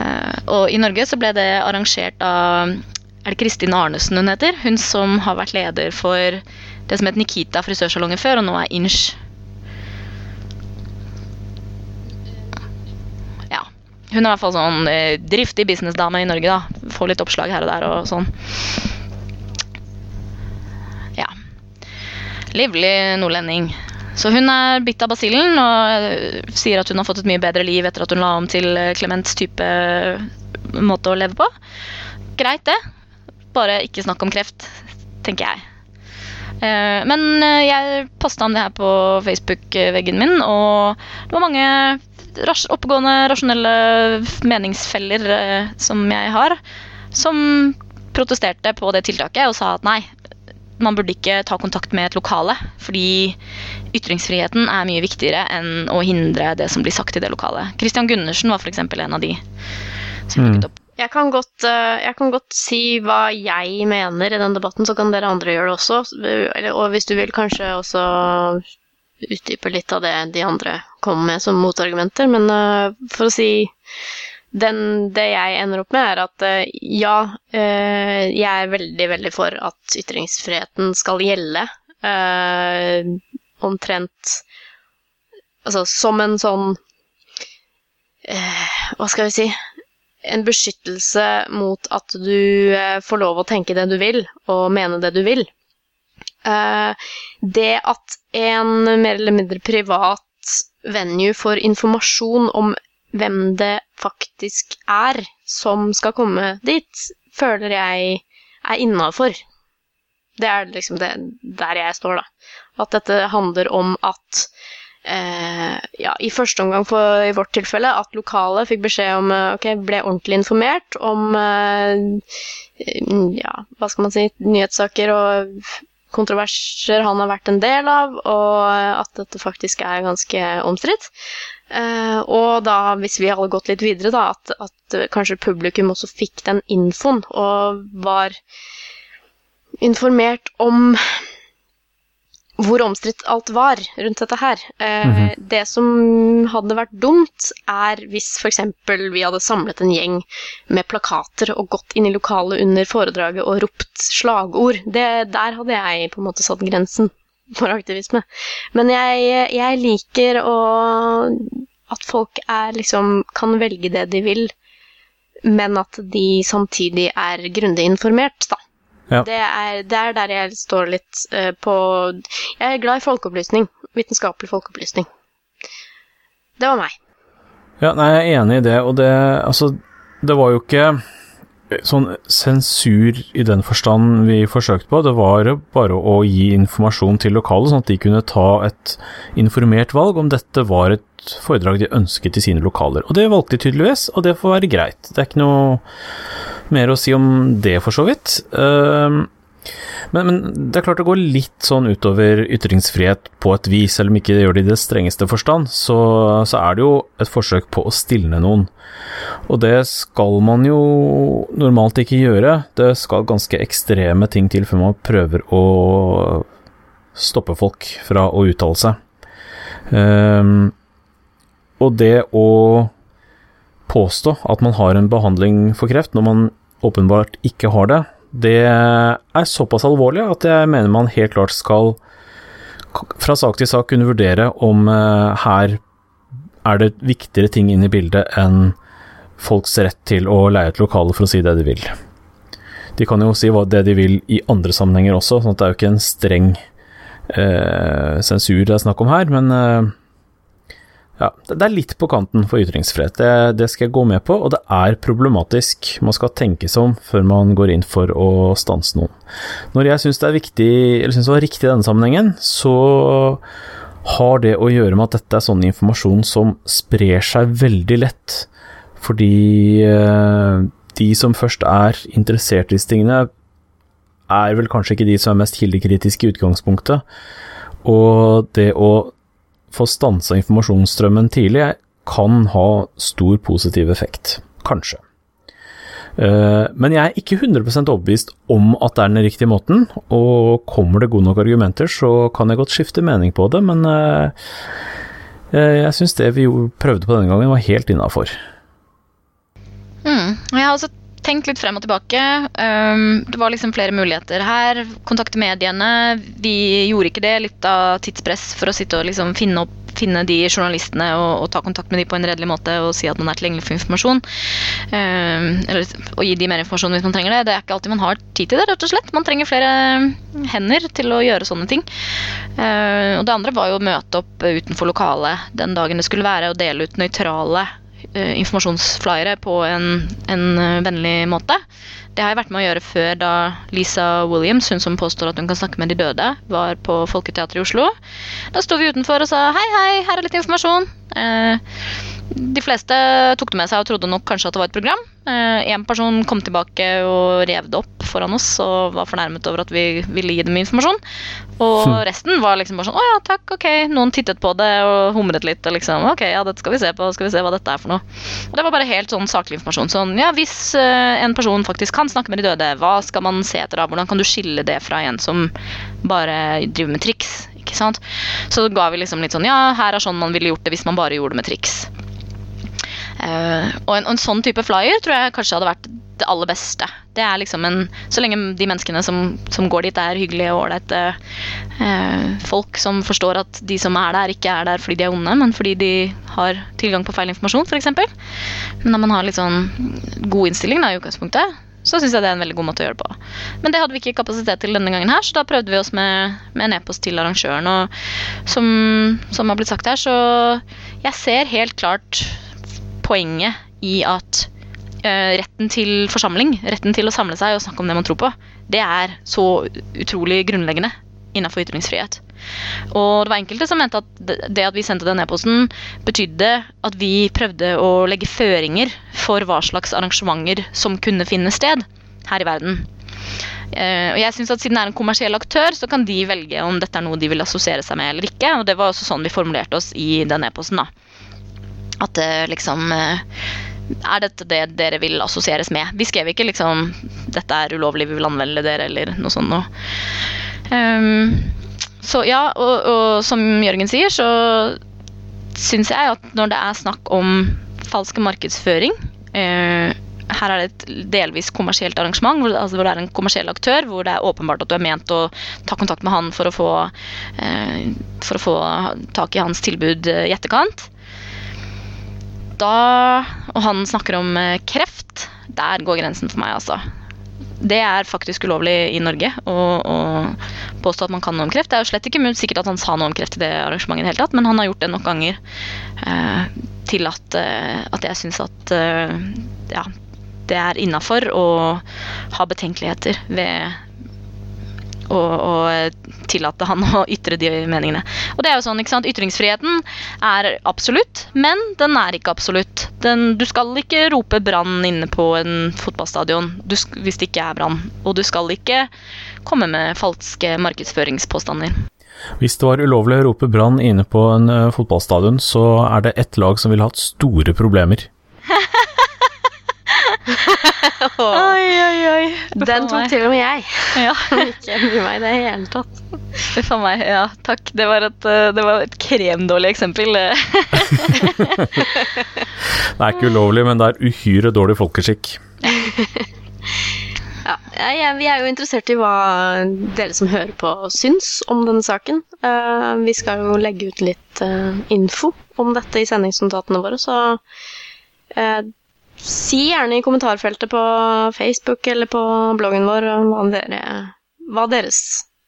Eh, og i Norge så ble det arrangert av er det Kristin Arnesen hun heter? Hun som har vært leder for det som het Nikita frisørsalonger før, og nå er Inch. Ja. Hun er i hvert fall sånn eh, driftig businessdame i Norge, da. Får litt oppslag her og der og sånn. Ja. Livlig nordlending. Så hun er bitt av basillen og eh, sier at hun har fått et mye bedre liv etter at hun la om til eh, Clements type eh, måte å leve på. Greit, det. Bare ikke snakk om kreft, tenker jeg. Men jeg posta om det her på Facebook-veggen min, og det var mange ras oppegående, rasjonelle meningsfeller eh, som jeg har, som protesterte på det tiltaket og sa at nei, man burde ikke ta kontakt med et lokale. Fordi ytringsfriheten er mye viktigere enn å hindre det som blir sagt i det lokalet. Christian Gundersen var f.eks. en av de som dukket opp. Jeg kan, godt, eh, jeg kan godt si hva jeg mener i den debatten, så kan dere andre gjøre det også. Og hvis du vil kanskje også utdype litt av det de andre kom med som motargumenter. Men uh, for å si den, det jeg ender opp med, er at uh, ja, uh, jeg er veldig, veldig for at ytringsfriheten skal gjelde. omtrent Altså som en sånn Hva skal vi si? En beskyttelse mot at du får lov å tenke det du vil, og mene det du vil. Eh, det at en mer eller mindre privat venue får informasjon om hvem det faktisk er som skal komme dit, føler jeg er innafor. Det er liksom det, der jeg står, da. At dette handler om at eh, ja, i første omgang for, i vårt tilfelle, at lokalet fikk beskjed om eh, Ok, ble ordentlig informert om eh, ja, hva skal man si, nyhetssaker og kontroverser han har vært en del av, og at dette faktisk er ganske omstridt. Eh, og da, hvis vi hadde gått litt videre, da, at, at kanskje publikum også fikk den infoen, og var informert om hvor omstridt alt var rundt dette her. Eh, Det som hadde vært dumt, er hvis f.eks. vi hadde samlet en gjeng med plakater og gått inn i lokalet under foredraget og ropt slagord. Det, der hadde jeg på en måte satt grensen for aktivisme. Men jeg, jeg liker å at folk er liksom kan velge det de vil, men at de samtidig er grundig informert, da. Ja. Det, er, det er der jeg står litt uh, på Jeg er glad i folkeopplysning. Vitenskapelig folkeopplysning. Det var meg. Ja, nei, jeg er enig i det, og det Altså, det var jo ikke sånn sensur i den forstand vi forsøkte på. Det var bare å gi informasjon til lokale, sånn at de kunne ta et informert valg om dette var et foredrag de ønsket i sine lokaler. Og det valgte de tydeligvis, og det får være greit. Det er ikke noe mer å si om det, for så vidt. Ehm, men, men det er klart det går litt sånn utover ytringsfrihet på et vis, selv om ikke det gjør det i det strengeste forstand, så, så er det jo et forsøk på å stilne noen. Og det skal man jo normalt ikke gjøre. Det skal ganske ekstreme ting til før man prøver å stoppe folk fra å uttale seg. Um, og det å påstå at man har en behandling for kreft når man åpenbart ikke har det, det er såpass alvorlig at jeg mener man helt klart skal fra sak til sak kunne vurdere om eh, her er det viktigere ting inn i bildet enn folks rett til å leie et lokale for å si det de vil. De kan jo si det de vil i andre sammenhenger også, sånn at det er jo ikke en streng eh, sensur det er snakk om her, men eh, ja, det er litt på kanten for ytringsfrihet, det, det skal jeg gå med på, og det er problematisk. Man skal tenke seg om før man går inn for å stanse noen. Når jeg syns det er viktig, eller syns det var riktig i denne sammenhengen, så har det å gjøre med at dette er sånn informasjon som sprer seg veldig lett. Fordi eh, de som først er interessert i disse tingene, er vel kanskje ikke de som er mest kildekritiske i utgangspunktet. Og det å få stansa informasjonsstrømmen tidlig kan ha stor positiv effekt. Kanskje. Eh, Men jeg er ikke 100 overbevist om at det er den riktige måten, og kommer det gode nok argumenter, så kan jeg godt skifte mening på det, men eh, eh, jeg syns det vi jo prøvde på denne gangen var helt innafor. Mm. Jeg har også tenkt litt frem og tilbake. Um, det var liksom flere muligheter her. Kontakte mediene. Vi gjorde ikke det. Litt av tidspress for å sitte og liksom finne, opp, finne de journalistene og, og, ta kontakt med de på en redelig måte og si at man er tilgjengelig for informasjon. Um, eller å gi de mer informasjon hvis man trenger det. Det er ikke alltid man har tid til det, rett og slett. Man trenger flere hender til å gjøre sånne ting. Uh, og det andre var jo å møte opp utenfor lokalet den dagen det skulle være, og dele ut nøytrale informasjonsflyere på en, en uh, vennlig måte. Det har jeg vært med å gjøre før da Lisa Williams, hun som påstår at hun kan snakke med de døde, var på Folketeatret i Oslo. Da sto vi utenfor og sa hei, hei, her er litt informasjon. Uh, de fleste tok det med seg og trodde nok kanskje at det var et program. Én eh, person kom tilbake og rev det opp foran oss og var fornærmet over at vi ville gi dem informasjon. Og hm. resten var liksom bare sånn Å ja, takk, ok. Noen tittet på det og humret litt og liksom Ok, ja, dette skal vi se på, skal vi se hva dette er for noe. Og det var bare helt sånn saklig informasjon. Sånn ja, hvis uh, en person faktisk kan snakke med de døde, hva skal man se etter da? Hvordan kan du skille det fra en som bare driver med triks? Ikke sant? Så ga vi liksom litt sånn Ja, her er sånn man ville gjort det hvis man bare gjorde det med triks. Uh, og en, en, sånn type flyer tror jeg kanskje hadde vært det aller beste. Det er liksom en, Så lenge de menneskene som, som går dit, er hyggelige og ålreite uh, folk som forstår at de som er der, ikke er der fordi de er onde, men fordi de har tilgang på feil informasjon, f.eks. Men når man har litt sånn god innstilling da, i utgangspunktet, så syns jeg det er en veldig god måte å gjøre det på. Men det hadde vi ikke kapasitet til denne gangen her, så da prøvde vi oss med, med en e-post til arrangøren. Og som, som har blitt sagt her, så jeg ser helt klart poenget i at uh, retten til forsamling, retten til å samle seg og snakke om det man tror på, det er så utrolig grunnleggende innenfor ytringsfrihet. Og det var enkelte som mente at det at vi sendte den e-posten, betydde at vi prøvde å legge føringer for hva slags arrangementer som kunne finne sted her i verden. Uh, og jeg synes at Siden det er en kommersiell aktør, så kan de velge om dette er noe de vil assosiere seg med eller ikke. Og det var også sånn vi formulerte oss i den e-posten. da. At det liksom eh, Er dette det dere vil assosieres med? Vi skrev ikke liksom 'Dette er ulovlig, vi vil anmelde dere', eller noe sånt noe. Um, så ja, og, og, som Jørgen sier, så syns jeg at når det er snakk om falsk markedsføring uh, her er det et delvis kommersielt arrangement hvor, altså hvor, det er en kommersiell aktør, hvor det er åpenbart at du er ment å ta kontakt med han for å få, eh, for å få tak i hans tilbud i etterkant da Og han snakker om eh, kreft. Der går grensen for meg, altså. Det er faktisk ulovlig i Norge å, å påstå at man kan noe om kreft. Det er jo slett ikke sikkert at han sa noe om kreft i det arrangementet, hele tatt, men han har gjort det nok ganger eh, til at, eh, at jeg syns at eh, ja, det er innafor å ha betenkeligheter ved å, tillate han å ytre de meningene. Og det er jo sånn, ikke sant? Ytringsfriheten er absolutt, men den er ikke absolutt. Den, du skal ikke rope brann inne på en fotballstadion du, hvis det ikke er brann. Og du skal ikke komme med falske markedsføringspåstander. Hvis det var ulovlig å rope brann inne på en uh, fotballstadion, så er det ett lag som ville hatt store problemer. oi, oi, oi. Den tok til og med jeg. Ja. ikke bry meg i det hele tatt. Uff a meg. Ja, takk. Det var et, eh, det var et kremdårlig eksempel. det er ikke ulovlig, men det er uhyre dårlig folkeskikk. Ja, Vi er jo interessert i hva dere som hører på, syns om denne saken. Uh, vi skal jo legge ut litt uh, info om dette i sendingsnotatene våre, så uh, si gjerne i kommentarfeltet på Facebook eller på bloggen vår hva, dere, hva deres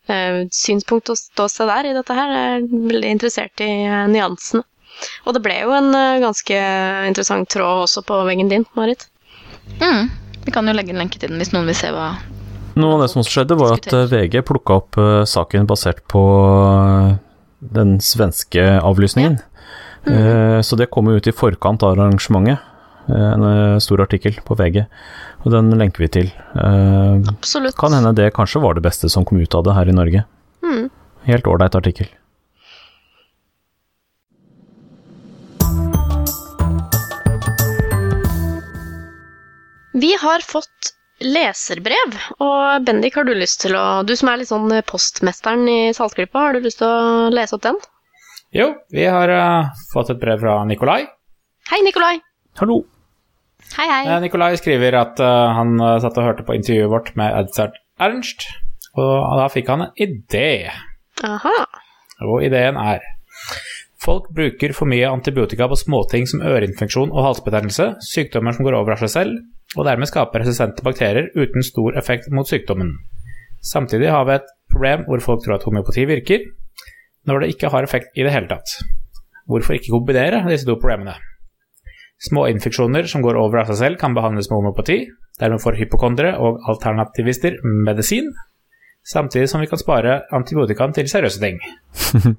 eh, synspunkt og ståsted er i dette her. Jeg er veldig interessert i uh, nyansene. Og det ble jo en uh, ganske interessant tråd også på veggen din, Marit. Mm. Vi kan jo legge en lenke til den hvis noen vil se hva Noe av det som skjedde, var at VG plukka opp saken basert på den svenske avlysningen. Ja. Mm. Så det kom jo ut i forkant av arrangementet. En eh, stor artikkel på VG, og den lenker vi til. Eh, Absolutt. Kan hende det kanskje var det beste som kom ut av det her i Norge. Mm. Helt ålreit artikkel. Vi har fått leserbrev, og Bendik, har du lyst til å Du som er litt sånn postmesteren i Saltklippa, har du lyst til å lese opp den? Jo, vi har uh, fått et brev fra Nikolai. Hei, Nikolai. Hallo. Hei, hei. Eh, Nikolai skriver at uh, han uh, satt og hørte på intervjuet vårt med Edzard Ernst, og da fikk han en idé. Aha. Og ideen er Folk bruker for mye antibiotika på småting som øreinfeksjon og halsbetennelse, sykdommer som går over av seg selv, og dermed skaper resistente bakterier uten stor effekt mot sykdommen. Samtidig har vi et problem hvor folk tror at homeopati virker, når det ikke har effekt i det hele tatt. Hvorfor ikke kombinere disse to problemene? Små infeksjoner som går over av seg selv, kan behandles med homopati. Dermed får hypokondere og alternativister medisin, samtidig som vi kan spare antibiotikaen til seriøse ting.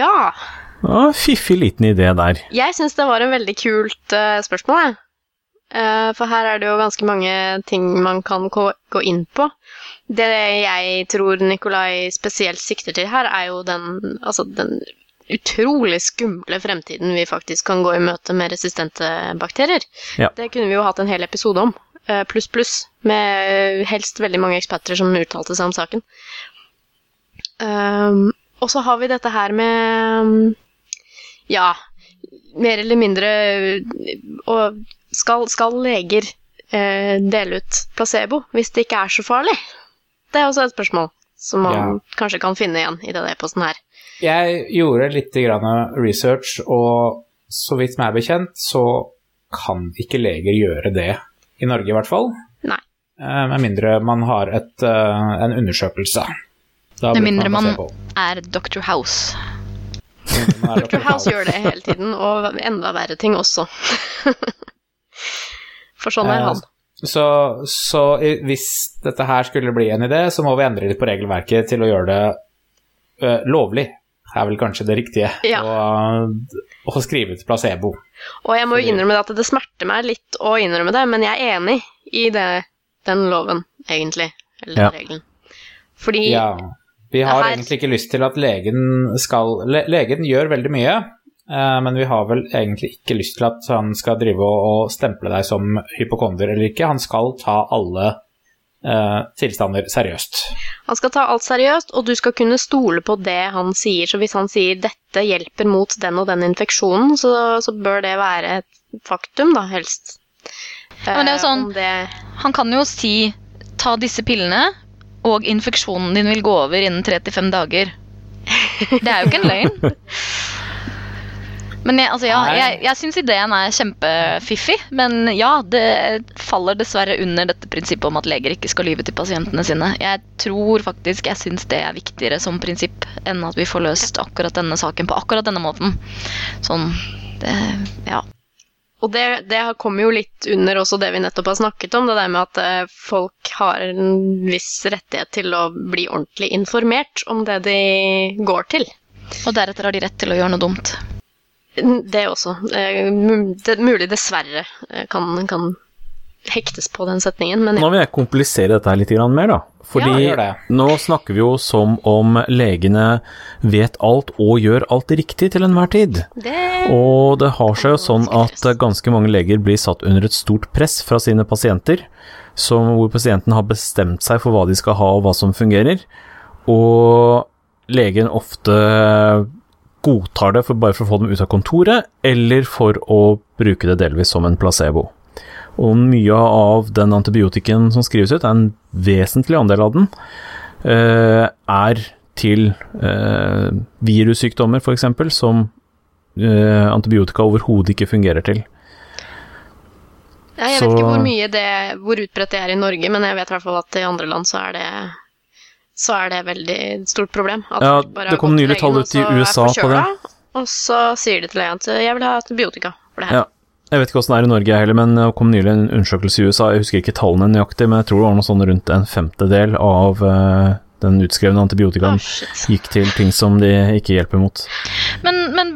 ja. Å, fiffig liten idé der. Jeg syns det var en veldig kult uh, spørsmål, jeg. Eh, for her er det jo ganske mange ting man kan gå gå inn på. Det jeg tror Nikolai spesielt sikter til her, er jo den, altså den utrolig skumle fremtiden vi faktisk kan gå i møte med resistente bakterier. Ja. Det kunne vi jo hatt en hel episode om, eh, pluss pluss, med helst veldig mange eksperter som uttalte seg om saken. Um, og så har vi dette her med ja, mer eller mindre Og skal, skal leger eh, dele ut placebo hvis det ikke er så farlig? Det er også et spørsmål som man Ja. kanskje kan finne igjen i denne e-posten her. Jeg gjorde litt grann research, og så vidt meg er bekjent, så kan ikke leger gjøre det i Norge, i hvert fall. Nei. Eh, Med mindre man har et, eh, en undersøkelse. Med mindre man man er Dr. House. Dr. House gjør det hele tiden, og enda verre ting også. For sånn er Eh, han. Så, så hvis dette her skulle bli en idé, så må vi endre litt på regelverket til å gjøre det uh, lovlig. Er vel kanskje det riktige. Ja. Og, og skrive ut placebo. Og jeg må jo innrømme at det smerter meg litt å innrømme det, men jeg er enig i det, den loven, egentlig. Eller Ja. regelen. Fordi Ja. Vi har her- egentlig ikke lyst til at legen skal le, Legen gjør veldig mye, eh, men vi har vel egentlig ikke lyst til at han skal drive og, og stemple deg som hypokonder eller ikke. Han skal ta alle eh, tilstander seriøst. Han skal ta alt seriøst, og du skal kunne stole på det han sier. Så hvis han sier 'dette hjelper mot den og den infeksjonen', så, så bør det være et faktum, da, helst. Ja, men det er jo Eh, sånn- det, Han kan jo si 'ta disse pillene', og infeksjonen din vil gå over innen 3-5 dager. Det er jo ikke en løgn. Men jeg, altså, ja, jeg, jeg syns ideen er kjempefiffig, men ja, det faller dessverre under dette prinsippet om at leger ikke skal lyve til pasientene sine. Jeg tror faktisk jeg syns det er viktigere som prinsipp enn at vi får løst akkurat denne saken på akkurat denne måten. Sånn, det, ja. og det, det kommer jo litt under også det vi nettopp har snakket om, det der med at eh, folk har en viss rettighet til å bli ordentlig informert om det de går til. Og deretter har de rett til å gjøre noe dumt. Det også. Eh, Det er mulig dessverre eh, kan, kan hektes på den setningen, men Nå vil jeg komplisere dette her litt mer, da. Fordi Ja, nå snakker vi jo som om legene vet alt og gjør alt riktig til enhver tid. Det Og det har seg jo sånn at ganske mange leger blir satt under et stort press fra sine pasienter, som, hvor pasienten har bestemt seg for hva de skal ha og hva som fungerer, og legen ofte godtar det for bare for å få dem ut av kontoret, eller for å bruke det delvis som en placebo. Og mye av den antibiotikken som skrives ut, en vesentlig andel av den, eh, er til eh, virussykdommer f.eks., som eh, antibiotika overhodet ikke fungerer til. Ja, jeg vet ikke hvor mye det, hvor utbredt det er i Norge, men jeg vet i hvert fall at i andre land så er det så er det et veldig stort problem. Ja, det kom nylig tall ut i USA på det. Og så sier de til legen at jeg vil ha antibiotika for det her. Ja. Jeg vet ikke åssen det er i Norge heller, men det kom nylig en undersøkelse i USA, jeg husker ikke tallene nøyaktig, men jeg tror det var noe sånn rundt en femtedel av eh, den utskrevne antibiotikaen oh, gikk til ting som de ikke hjelper mot. Men, men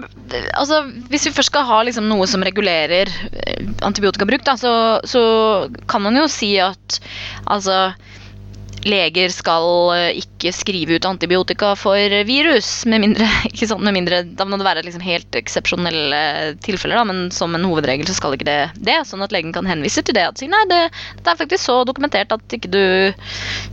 altså, hvis vi først skal ha liksom noe som regulerer eh, antibiotikabruk, da, så, så kan man jo si at altså Leger skal eh, ikke skrive ut antibiotika for virus, med mindre, sant, med mindre Da må det være liksom helt eksepsjonelle tilfeller, da, men som en hovedregel så skal ikke det det. Sånn at legen kan henvise til det og si nei, det, det er faktisk så dokumentert at ikke du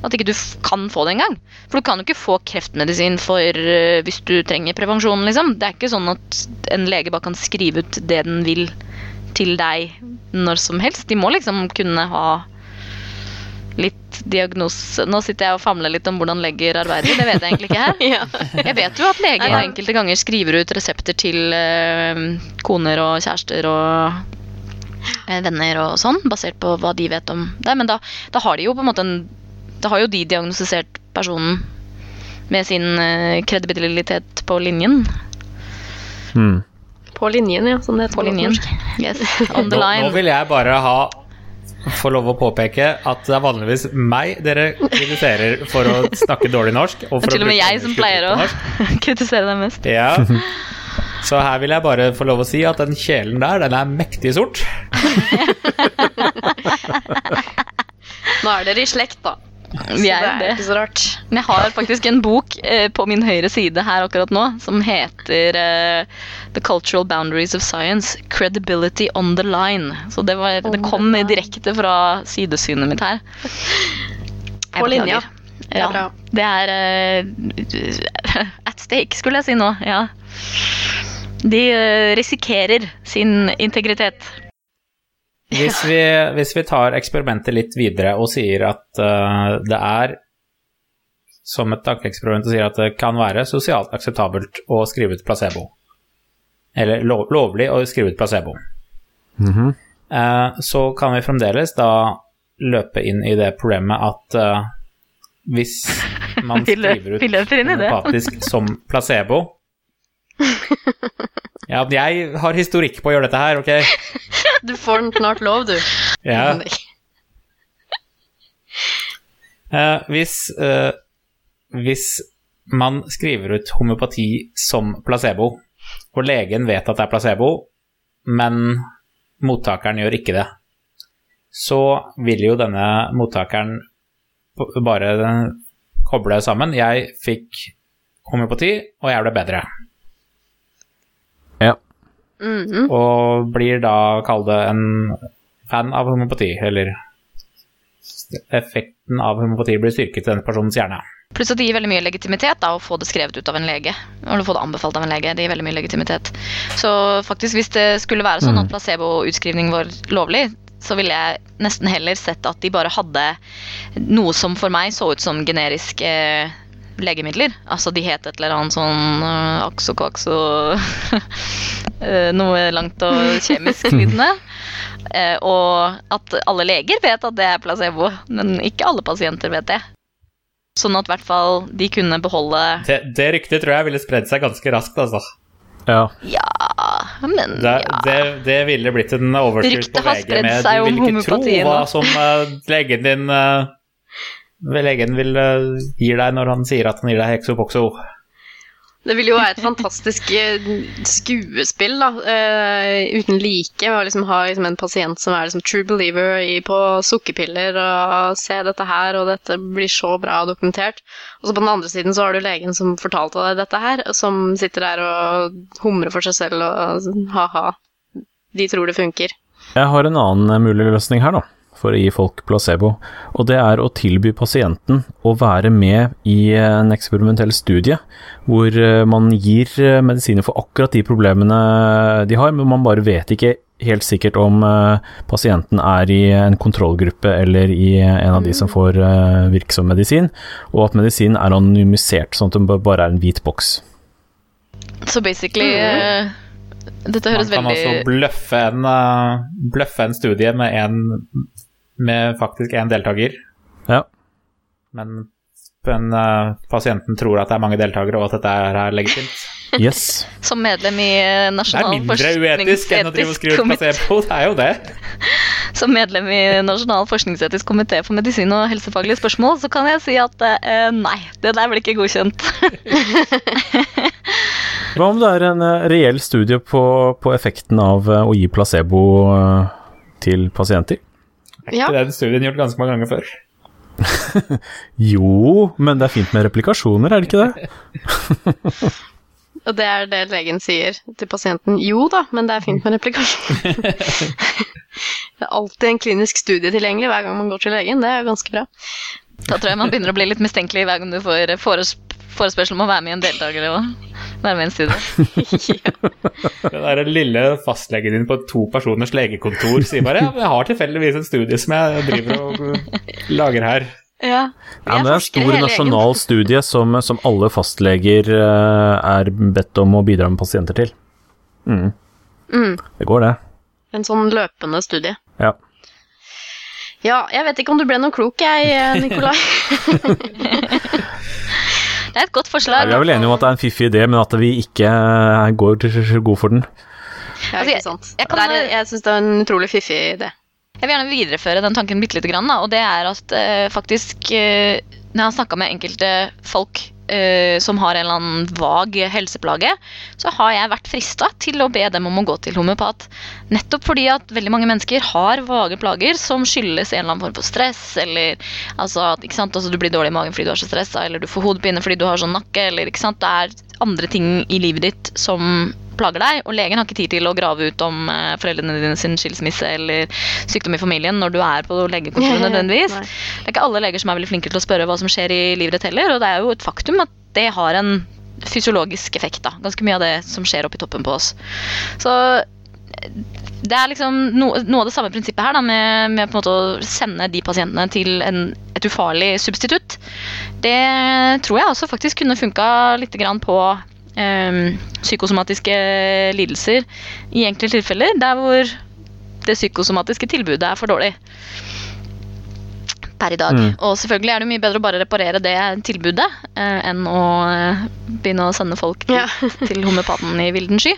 at ikke du kan få det engang. For du kan jo ikke få kreftmedisin for eh, hvis du trenger prevensjon, liksom. Det er ikke sånn at en lege bare kan skrive ut det den vil til deg når som helst. De må liksom kunne ha litt diagnose Nå sitter jeg og famler litt om hvordan leger arbeider, det vet jeg egentlig ikke her. Ja. Jeg vet jo at leger nei. enkelte ganger skriver ut resepter til eh, koner og kjærester og eh, venner og sånn, basert på hva de vet om det. Men da, da har de jo på en måte en Da har jo de diagnostisert personen med sin eh, kredibilitet på linjen. Hmm. På linjen, ja. Som det heter På linjen. Yes, on the Nå, nå vil jeg bare ha få lov å påpeke at det er vanligvis meg dere kritiserer for å snakke dårlig norsk. Og for til og med jeg som pleier å kritisere deg mest. Ja. Så her vil jeg bare få lov å si at den kjelen der, den er mektig sort. Nå er dere i slekt, da. Vi er det er ikke så rart. Men jeg har faktisk en bok eh, på min høyre side her akkurat nå som heter eh, The Cultural Boundaries of Science Credibility on the Line. Så det, var, det kom direkte fra sidesynet mitt her. Jeg På linja. Ja, det er eh, at stake, skulle jeg si nå. Ja. De eh, risikerer sin integritet. Hvis vi, hvis vi tar eksperimentet litt videre og sier at uh, det er som et tankeeksperiment og sier at det kan være sosialt akseptabelt å skrive ut placebo. Eller lov, lovlig å skrive ut placebo. Mm -hmm. uh, så kan vi fremdeles da løpe inn i det problemet at uh, hvis man skriver ut homeopatisk som placebo Ja, jeg har historikk på å gjøre dette her, ok? Du får den snart lov, du. Ja. Uh, hvis, uh, hvis man skriver ut homeopati som placebo, og legen vet at det er placebo, men mottakeren gjør ikke det, så vil jo denne mottakeren bare koble sammen. Jeg fikk homeopati, og jeg ble bedre. Mhm. Og blir da, kall det, en fan av homopati, eller effekten av homopati blir styrket i den personens hjerne. Pluss at det gir veldig mye legitimitet da, å få det skrevet ut av en lege. Eller få det anbefalt av en lege. Det gir veldig mye legitimitet. Så faktisk, hvis det skulle være sånn at placeboutskrivning var lovlig, så ville jeg nesten heller sett at de bare hadde noe som for meg så ut som generisk eh, legemidler. Altså de het et eller annet sånn uh, akso kakso eh, Noe langt og kjemisk lydende. Uh, og at alle leger vet at det er placebo, men ikke alle pasienter vet det. Sånn at i hvert fall de kunne beholde Det, det ryktet tror jeg ville spredd seg ganske raskt, altså. Ja. Ja, men Det, ja. det, det ville blitt en overskrift på VG med Du vil ikke tro hva som uh, legen din eh, Legen vil eh, gir deg når han sier at han gir deg Hexopoxo Det vil jo være et fantastisk eh, skuespill, da, uh, uten like. Å liksom ha liksom en pasient som er liksom true believer i, på sukkerpiller og se dette her, og dette blir så bra dokumentert. Og så på den andre siden så har du legen som fortalte deg dette her, som sitter der og humrer for seg selv og ha-ha. De tror det funker. Jeg har en annen mulig løsning her, da, for å gi folk placebo. Og det er å tilby pasienten å være med i en eksperimentell studie, hvor eh, man gir eh, medisiner for akkurat de problemene de har, men man bare vet ikke helt sikkert om eh, pasienten er i en kontrollgruppe eller i en av de som får eh, virksom medisin, og at medisinen er anonymisert, sånn at det bare er en hvit boks. Så basically uh, Dette Man høres kan veldig også bløffe en, uh, bløffe en studie med, en, med faktisk én deltaker, Ja. men, men uh, pasienten tror at det er mange deltakere, og at dette er, legitimt. Yes. Som medlem i eh, Det er Nasjonal mindre uetisk enn å drive og skrive ut placebo, det er jo det. Som medlem i Nasjonal forskningsetisk komité for medisin og helsefaglige spørsmål, så kan jeg si at uh, nei, det der blir ikke godkjent. Hva om det er en reell studie på, på effekten av å gi placebo til pasienter? Er Ja. ikke den studien gjort ganske mange ganger før? Jo, men det er fint med replikasjoner, er det ikke det? Og det er det legen sier til pasienten. Jo da, men det er fint med replikasjon. det er alltid en klinisk studie tilgjengelig hver gang man går til legen. Det er jo ganske bra. Da tror jeg man begynner å bli litt mistenkelig hver gang du får foresp forespørsel om å være med i en deltaker og en studie. Den der lille fastlegen din på to personers legekontor sier bare ja, jeg har tilfeldigvis en studie som jeg driver og lager her. Ja, Ja, men det er en stor nasjonal egen. studie som, som alle fastleger eh, er bedt om å bidra med pasienter til. Mm. Mm. Det går, det. En sånn løpende studie. Ja. Ja, jeg vet ikke om du ble noe klok, jeg, eh, Nikolai. Det er et godt forslag. forslag. vi er vel enige om at det er en fiffig idé, men at vi ikke eh, går god for den. Ja, er ikke sant. jeg jeg, Det er, jeg syns det er en utrolig fiffig idé. Jeg vil gjerne videreføre den tanken bitte lite grann, da, og det er at uh, faktisk uh, Når jeg har snakka med enkelte folk eh, som har en eller annen vag helseplage, så har jeg vært frista til å be dem om å gå til homeopat. Nettopp fordi at veldig mange mennesker har vage plager som skyldes en eller annen form for stress, eller altså, ikke sant? Altså, du blir dårlig i magen fordi du er så stressa, eller du får hodepine fordi du har sånn nakke, eller ikke sant? det er andre ting i livet ditt som plager deg, og legen har ikke tid til å grave ut om eh, foreldrene dine sin skilsmisse eller sykdom i familien når du er på legekontoret nødvendigvis. Det er ikke alle leger som er veldig flinke til å spørre hva som skjer i livet ditt heller, og det er jo et faktum at det har en fysiologisk effekt, da. Ganske mye av det som skjer oppi toppen på oss. Så det er liksom no, noe av det samme prinsippet her, da, med, med på en måte å sende de pasientene til en, et ufarlig substitutt. Det tror jeg også faktisk kunne funka litt grann på eh, psykosomatiske lidelser i enkelte tilfeller, der hvor det psykosomatiske tilbudet er for dårlig per i dag. Mm. Og selvfølgelig er det mye bedre å bare reparere det tilbudet eh, enn å eh, begynne å sende folk til, Ja. til homeopaten i vilden sky.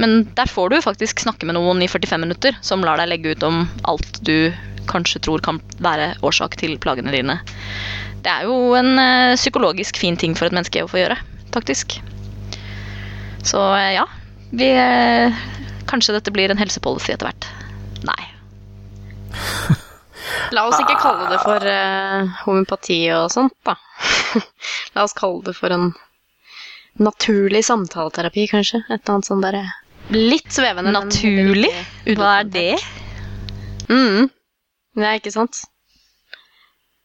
Men der får du faktisk snakke med noen i 45 minutter som lar deg legge ut om alt du kanskje tror kan være årsak til plagene dine. Det er jo en eh, psykologisk fin ting for et menneske å få gjøre, faktisk. Så eh, ja, vi eh, Kanskje dette blir en helsepolicy etter hvert. Nei. La oss ikke kalle det for eh, homopati og sånt, da. La oss kalle det for en naturlig samtaleterapi, kanskje. Et eller annet sånt derre Litt svevende. Naturlig? Hva er det? Mm. er ikke sant?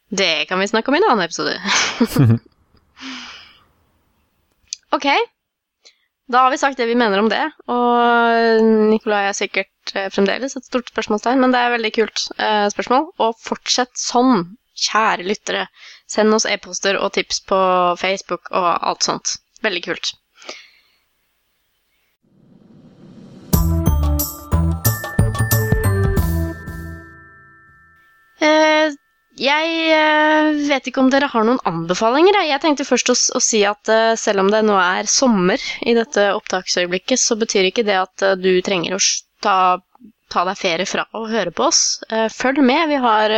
Det kan vi snakke om i en annen episode. ok. Da har vi sagt det vi mener om det, og Nikolai er sikkert eh, fremdeles et stort spørsmålstegn, men det er et veldig kult eh, spørsmål. Og fortsett sånn, kjære lyttere. Send oss e-poster og tips på Facebook og alt sånt. Veldig kult. Eh, jeg eh, vet ikke om dere har noen anbefalinger. jeg. Tenkte først å, å si at eh, selv om det nå er sommer i dette opptaksøyeblikket, så betyr ikke det at eh, du trenger å ta, ta deg ferie fra å høre på oss. Følg med. Vi har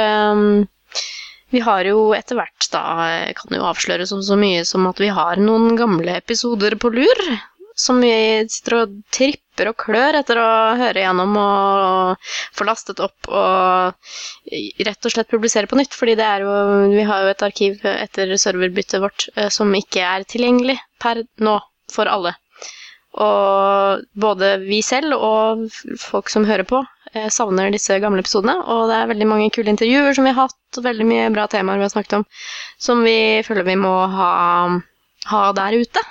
vi har jo etter hvert da kan jo avsløre som så mye som at vi har noen gamle episoder på lur. Som vi sitter og tripper og klør etter å høre gjennom og få lastet opp og rett og slett publisere på nytt. Fordi det er jo Vi har jo et arkiv etter serverbyttet vårt eh, som ikke er tilgjengelig per nå for alle. Og både vi selv og folk som hører på, eh, savner disse gamle episodene. Og det er veldig mange kule intervjuer som vi har hatt, og veldig mye bra temaer vi har snakket om, som vi føler vi må ha, ha der ute.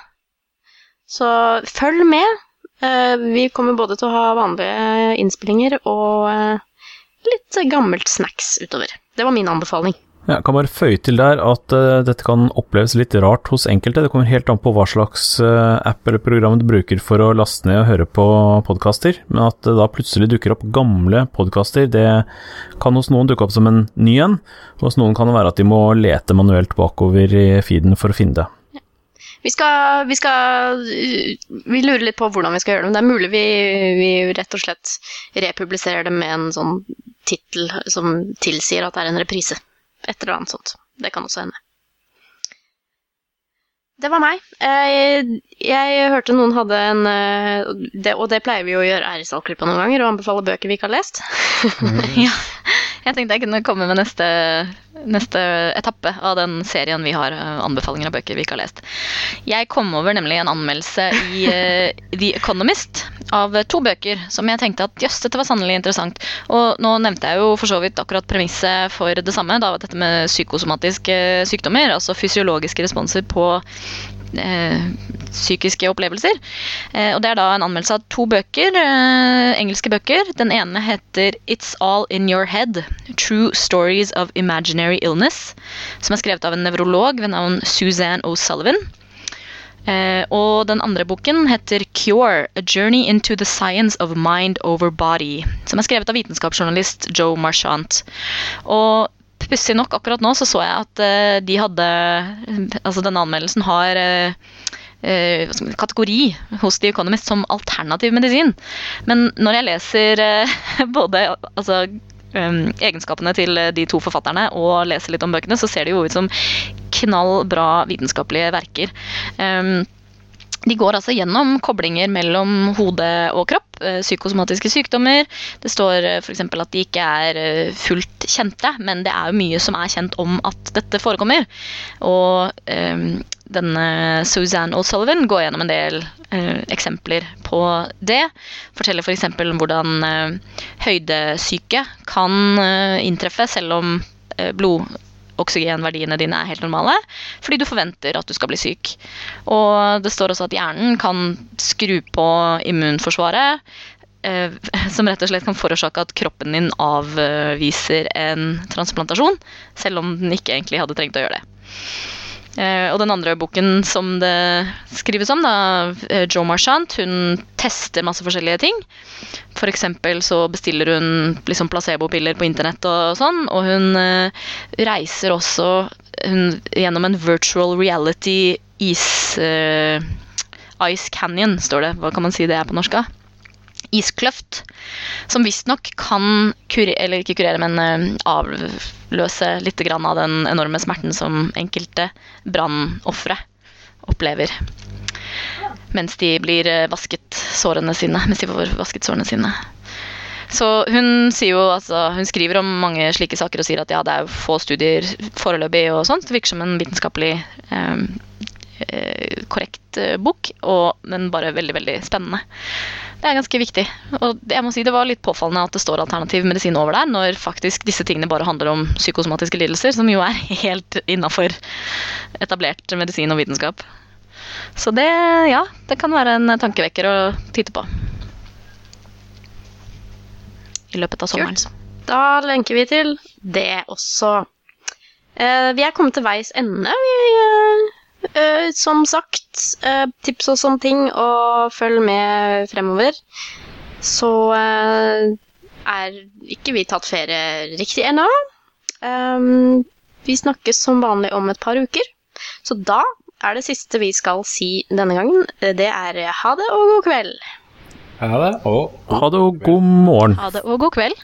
Så følg med. Eh, Vi kommer både til å ha vanlige innspillinger og eh, litt gammelt snacks utover. Det var min anbefaling. Jeg kan bare føye til der at uh, dette kan oppleves litt rart hos enkelte. Det kommer helt an på hva slags uh, app eller program du bruker for å laste ned og høre på podkaster, men at det da plutselig dukker opp gamle podkaster, det kan hos noen dukke opp som en ny en. Hos noen kan det være at de må lete manuelt bakover i feeden for å finne det. Vi skal, vi skal Vi lurer litt på hvordan vi skal gjøre det. Men det er mulig vi, vi rett og slett republiserer det med en sånn tittel som tilsier at det er en reprise. Et eller annet sånt. Det kan også hende. Det var meg. Jeg, Jeg hørte noen hadde en eh, det, Og det pleier vi å gjøre her i Stallklippa noen ganger, og anbefale bøker vi ikke har lest. Ja. Jeg tenkte jeg kunne komme med neste, neste etappe av den serien vi har, eh, anbefalinger av bøker vi ikke har lest. Jeg kom over nemlig en anmeldelse i eh, The Economist av to bøker som jeg tenkte at jøss, dette var sannelig interessant. Og nå nevnte jeg jo for så vidt akkurat premisset for det samme, da, dette med psykosomatiske sykdommer, altså fysiologiske responser på eh, psykiske opplevelser. Eh, og det er da en anmeldelse av to bøker, eh, engelske bøker. Den ene heter It's All In Your Head. True Stories of Imaginary Illness. Som er skrevet av en nevrolog ved navn Suzanne O'Sullivan. Eh, og den andre boken heter Cure, A Journey into the Science of Mind over Body. Som er skrevet av vitenskapsjournalist Joe Marchant. Og pussig nok, akkurat nå så så jeg at eh, de hadde Altså denne anmeldelsen har eh, eh, kategori hos The Economist som alternativ medisin. Men når jeg leser både altså, um, egenskapene til de to forfatterne og leser litt om bøkene, så ser det jo ut som knall bra vitenskapelige verker. Um, de går altså gjennom koblinger mellom hode og kropp, eh, psykosomatiske sykdommer. Det står eh, f.eks. at de ikke er eh, fullt kjente, men det er jo mye som er kjent om at dette forekommer. Og eh, denne Suzanne O'Sullivan går gjennom en del eh, eksempler på det. Forteller f.eks. For hvordan eh, høydesyke kan inntreffe selv om blod oksygenverdiene dine er helt normale, fordi du forventer at du skal bli syk. Og det står også at hjernen kan skru på immunforsvaret, eh, som rett og slett kan forårsake at kroppen din avviser en transplantasjon, selv om den ikke egentlig hadde trengt å gjøre det. Eh, og den andre boken som det skrives om, da, eh, Jo Marchant, hun tester masse forskjellige ting. For For så bestiller hun liksom placebo-piller på internett og sånn, og hun eh, reiser også hun, gjennom en virtual reality is Ice Canyon, står det. Hva kan man si det er på norsk? da? Iskløft, som visstnok kan kurere, eller ikke kurere, men uh, avløse litt av den enorme smerten som enkelte brannofre opplever. Mens de blir uh, vasket sårene sine. Mens de får vasket sårene sine. Så hun, jo, altså, hun skriver om mange slike saker og sier at ja, det er få studier foreløpig og sånt. Det virker som en vitenskapelig um, korrekt bok, og, men bare veldig, veldig spennende. Det er ganske viktig. Og jeg må si det var litt påfallende at det står alternativ medisin over der, når faktisk disse tingene bare handler om psykosomatiske lidelser, som jo er helt innafor etablert medisin og vitenskap. Så det, ja, det kan være en tankevekker å titte på. I løpet av sommeren. Kult. Da lenker vi til det også. Eh, vi er kommet til veis ende. Vi eh, Uh, som sagt, uh, tips oss om ting, og følg med fremover. Så uh, er ikke vi tatt ferie riktig ennå. Um, vi snakkes som vanlig om et par uker. Så da er det siste vi skal si denne gangen, det er ha det og god kveld. Ha det og, ha det og god morgen. Ha det og god kveld.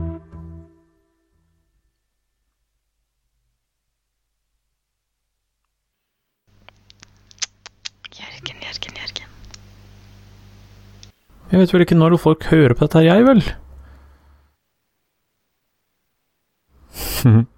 Jeg vet vel ikke når folk hører på dette jeg vel?